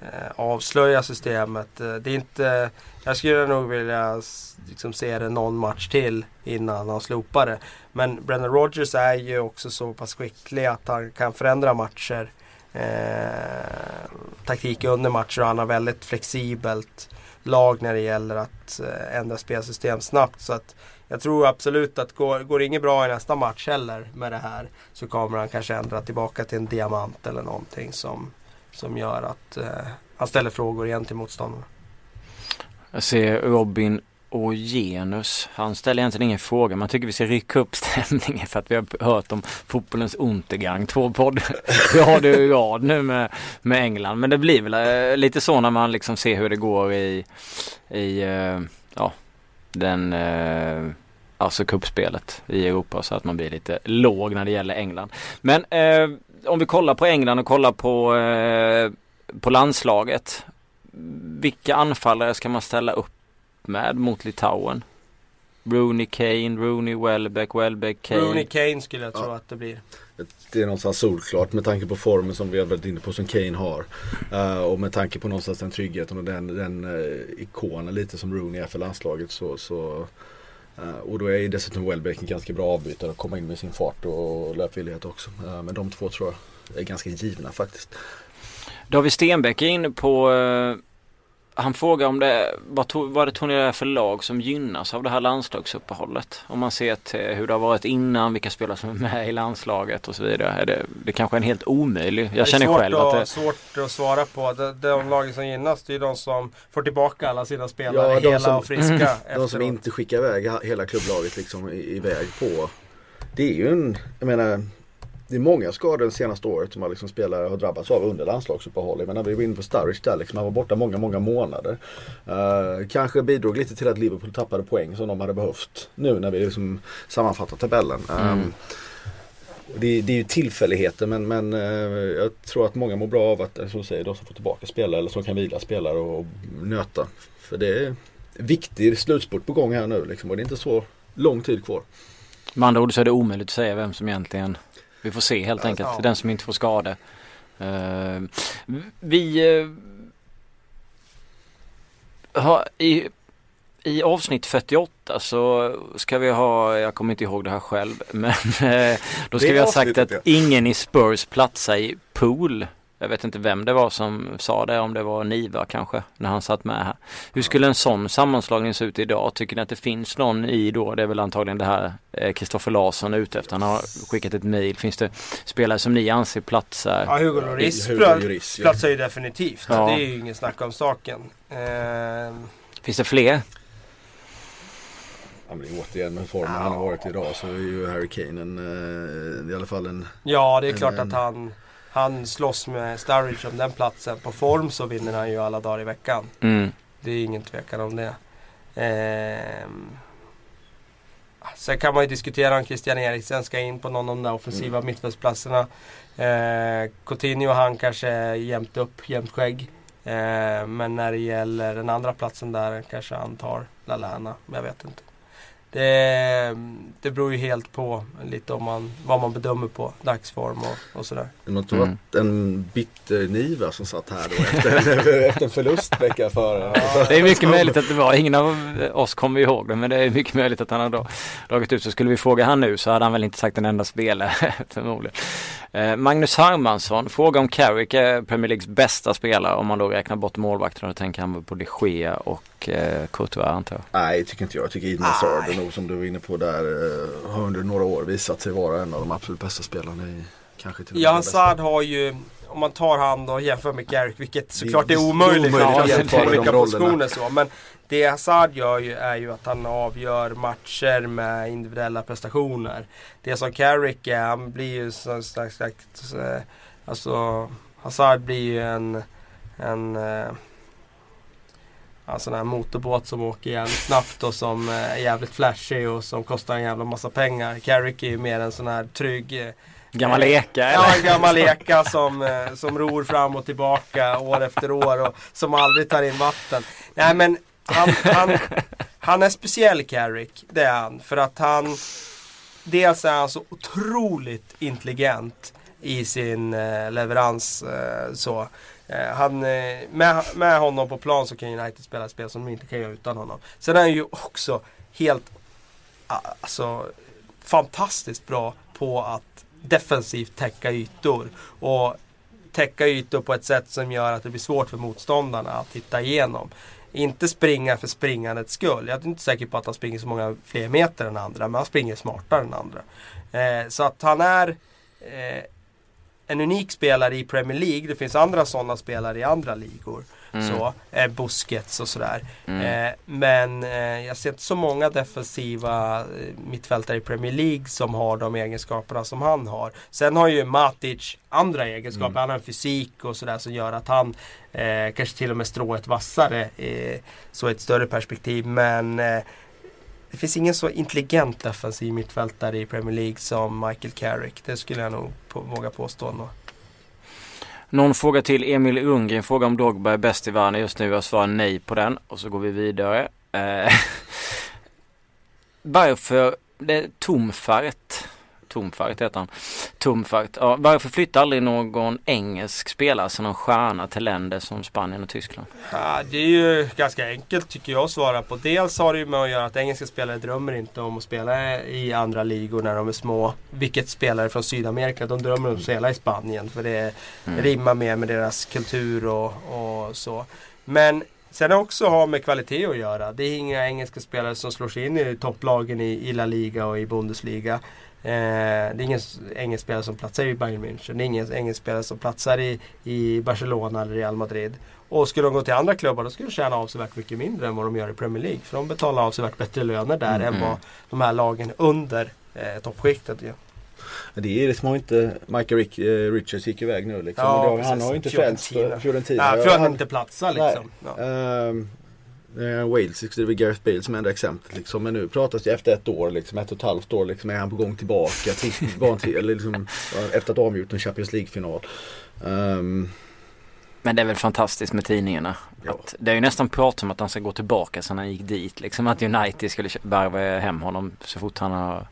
eh, avslöja systemet. Eh, det är inte, jag skulle nog vilja liksom, se det någon match till innan han slopar det. Men Brennan Rogers är ju också så pass skicklig att han kan förändra matcher. Eh, taktik under matcher och han har väldigt flexibelt lag när det gäller att eh, ändra spelsystem snabbt. Så att jag tror absolut att går, går det inget bra i nästa match heller med det här så kommer han kanske ändra tillbaka till en diamant eller någonting som, som gör att eh, han ställer frågor igen till motståndarna. Jag ser Robin och Genus. Han ställer egentligen ingen fråga. Man tycker vi ska rycka upp stämningen för att vi har hört om fotbollens untergang. Två poddar. Vi har det i rad nu med, med England. Men det blir väl eh, lite så när man liksom ser hur det går i, i eh, ja, den eh, alltså kuppspelet i Europa så att man blir lite låg när det gäller England. Men eh, om vi kollar på England och kollar på, eh, på landslaget. Vilka anfallare ska man ställa upp med mot Litauen? Rooney, Kane, Rooney, Welbeck, Welbeck, Kane. Rooney Kane skulle jag tro Ja. att det blir. Det är någonstans solklart med tanke på formen som vi har varit inne på som Kane har. Eh, och med tanke på någonstans den tryggheten och den, den uh, ikonen lite som Rooney är för landslaget. Så, så, eh, och då är ju dessutom Welbeck en ganska bra avbytare att komma in med sin fart och löpvillighet också. Eh, men de två tror jag är ganska givna faktiskt. David Stenbeck är inne på eh, han frågar om det, vad, to, vad det tror ni det är för lag som gynnas av det här landslagsuppehållet? Om man ser till hur det har varit innan, vilka spelare som är med i landslaget och så vidare. Är det, det kanske är en helt omöjlig. Jag det är känner svårt själv att, det, svårt att svara på. De, de lagen som gynnas det är de som får tillbaka alla sina spelare Ja, hela som- och friska. Mm. De som inte skickar iväg hela klubblaget liksom i- iväg på. Det är ju en, jag menar det är många skador det senaste året som har liksom spelare har drabbats av under landslagsuppehåll. Jag menar vi var inne på Sturridge där liksom. Han var borta många, många månader. Eh, kanske bidrog lite till att Liverpool tappade poäng som de hade behövt nu när vi liksom sammanfattar tabellen. Mm. det, det är ju tillfälligheter men, men eh, jag tror att många mår bra av att, som du säger, de som får tillbaka spelare eller som kan vila spelare och nöta. För det är viktig slutspurt på gång här nu liksom, och det är inte så lång tid kvar. med andra ord så är det omöjligt att säga vem som egentligen, vi får se helt enkelt, Ja. den som inte får skada. Eh, vi uh, har i, i avsnitt 48 så ska vi ha, jag kommer inte ihåg det här själv, men eh, då ska vi ha sagt att ingen i Spurs platsar i pool. Jag vet inte vem det var som sa det, om det var Niva kanske, när han satt med här. Hur skulle en sån sammanslagning se ut idag? Tycker ni att det finns någon i då, det är väl antagligen det här eh, Kristoffer Larsson är ute efter. Han har skickat ett mail. Finns det spelare som ni anser platsar? Ja, Hugo Lloris ja. platsar ju definitivt. Ja. Det är ju ingen snack om saken. Ehm, Finns det fler? Ja, men återigen med formen han har varit idag så är ju Harry Kane en, eh, i alla fall en ja, det är klart en- att han, han slåss med Sturridge om den platsen. På form så vinner han ju alla dagar i veckan. Mm. Det är ingen tvekan om det. Ehm, sen kan man ju diskutera om Christian Eriksen ska in på någon av de där offensiva Mm. mittfältsplatserna. Ehm, Coutinho och han kanske är jämnt upp, jämnt skägg. Eh, men när det gäller den andra platsen där kanske han tar Lallana. Men jag vet inte. Det, det beror ju helt på lite om man, vad man bedömer på dagsform och, och sådär. Det måste Mm. varit en bitter Niva som satt här då efter, efter en förlustvecka före. Det är mycket möjligt att det var, ingen av oss kommer ihåg det men det är mycket möjligt att han har då dragit ut. Så skulle vi fråga han nu så hade han väl inte sagt en enda spelare förmodligen. Eh, Magnus Hermansson, fråga om Carrick är Premier Leagues bästa spelare om man då räknar bort målvakterna. Då tänker han på de Gea och eh, Courtois antar jag. Nej, tycker inte jag. Jag tycker Eden Hazard nog som du var inne på där eh, har under några år visat sig vara en av de absolut bästa spelarna i kanske till och med Ja. Hazard har ju, om man tar han och jämför med Garrick, vilket såklart är det är omöjligt. omöjligt för att jämföra de olika rollerna. så. Men det Hazard gör ju är ju att han avgör matcher med individuella prestationer. Det som Carrick är, han blir ju sagt eh, alltså Hazard blir ju en, en eh, en sån här motorbåt som åker jävligt snabbt och som eh, är jävligt flashig och som kostar en jävla massa pengar. Carrick är ju mer en sån här trygg eh, Gammal eka Ja, eller? en gammal eka som, eh, som ror fram och tillbaka år efter år och som aldrig tar in vatten. Nej men han, han, han är speciell Carrick, det är han. För att han Dels är han så otroligt intelligent i sin eh, leverans. Eh, så. Eh, han, eh, med, med honom på plan så kan United spela ett spel som de inte kan göra utan honom. Sen är han ju också helt alltså, fantastiskt bra på att defensivt täcka ytor. Och täcka ytor på ett sätt som gör att det blir svårt för motståndarna att hitta igenom. Inte springa för springandets skull. Jag är inte säker på att han springer så många fler meter än andra. Men han springer smartare än andra. Eh, så att han är eh, en unik spelare i Premier League. Det finns andra sådana spelare i andra ligor. Mm. Så, eh, Busquets och sådär. Mm. Eh, men eh, jag ser inte så många defensiva eh, mittfältare i Premier League som har de egenskaperna som han har. Sen har ju Matic andra egenskaper. Mm. Han har en fysik och sådär som gör att han eh, kanske till och med strået vassare. Eh, så i ett större perspektiv. Men det finns ingen så intelligent defensiv mittfältare i Premier League som Michael Carrick. Det skulle jag nog på, våga påstå. ändå. Någon fråga till Emil Ungren. Fråga om Drogba är bäst i världen just nu. Jag svarar nej på den. Och så går vi vidare. Eh, varför, det är Tomfart. Tomfart heter han. Tomfart. Ja, varför flyttar aldrig någon engelsk spelare, alltså någon stjärna till länder som Spanien och Tyskland? Ja, det är ju ganska enkelt tycker jag att svara på. Dels har det ju med att göra att engelska spelare drömmer inte om att spela i andra ligor när de är små. Vilket spelare från Sydamerika, de drömmer om att spela i Spanien. För det Mm. rimmar mer med deras kultur och, och så. Men sen också har med kvalitet att göra. Det är inga engelska spelare som slår sig in i topplagen i, i La Liga och i Bundesliga. Eh, det är ingen engelsk spelare som platsar i Bayern München. Det är ingen engelsk spelare som platsar i, i Barcelona eller Real Madrid. Och skulle de gå till andra klubbar då skulle de tjäna avsevärt mycket mindre än vad de gör i Premier League. För de betalar avsevärt bättre löner där Mm. än vad de här lagen under eh, toppskiktet gör. Det är liksom har inte Michael Rick, eh, Richards gick iväg nu liksom. Ja, det har- han har ju inte fällts för Fiorentina. Nej, för han inte platsar liksom. Ja. Ehm, eh, Wales, det är väl Gareth Bale som är enda exemplet liksom. Men nu pratas det efter ett år, liksom, ett och ett halvt år, liksom, är han på gång tillbaka till, till, eller liksom, efter att ha avgjort en Champions League-final. Ehm, Men det är väl fantastiskt med tidningarna. Ja. Att det är ju nästan prat om att han ska gå tillbaka sen han gick dit. Liksom att United skulle värva hem honom så fort han har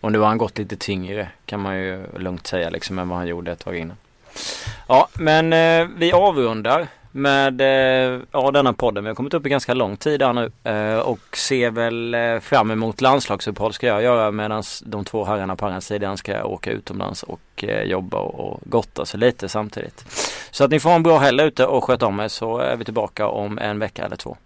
Och nu har han gått lite tyngre kan man ju lugnt säga liksom än vad han gjorde ett tag innan. Ja men eh, vi avrundar med eh, ja, denna podden. Vi har kommit upp i ganska lång tid här nu eh, och ser väl eh, fram emot landslagsuppehåll ska jag göra medan de två herrarna på andra sidan ska åka utomlands och jobba och, gotta sig lite samtidigt. Så att ni får ha en bra helg ute och sköt om er så är vi tillbaka om en vecka eller två.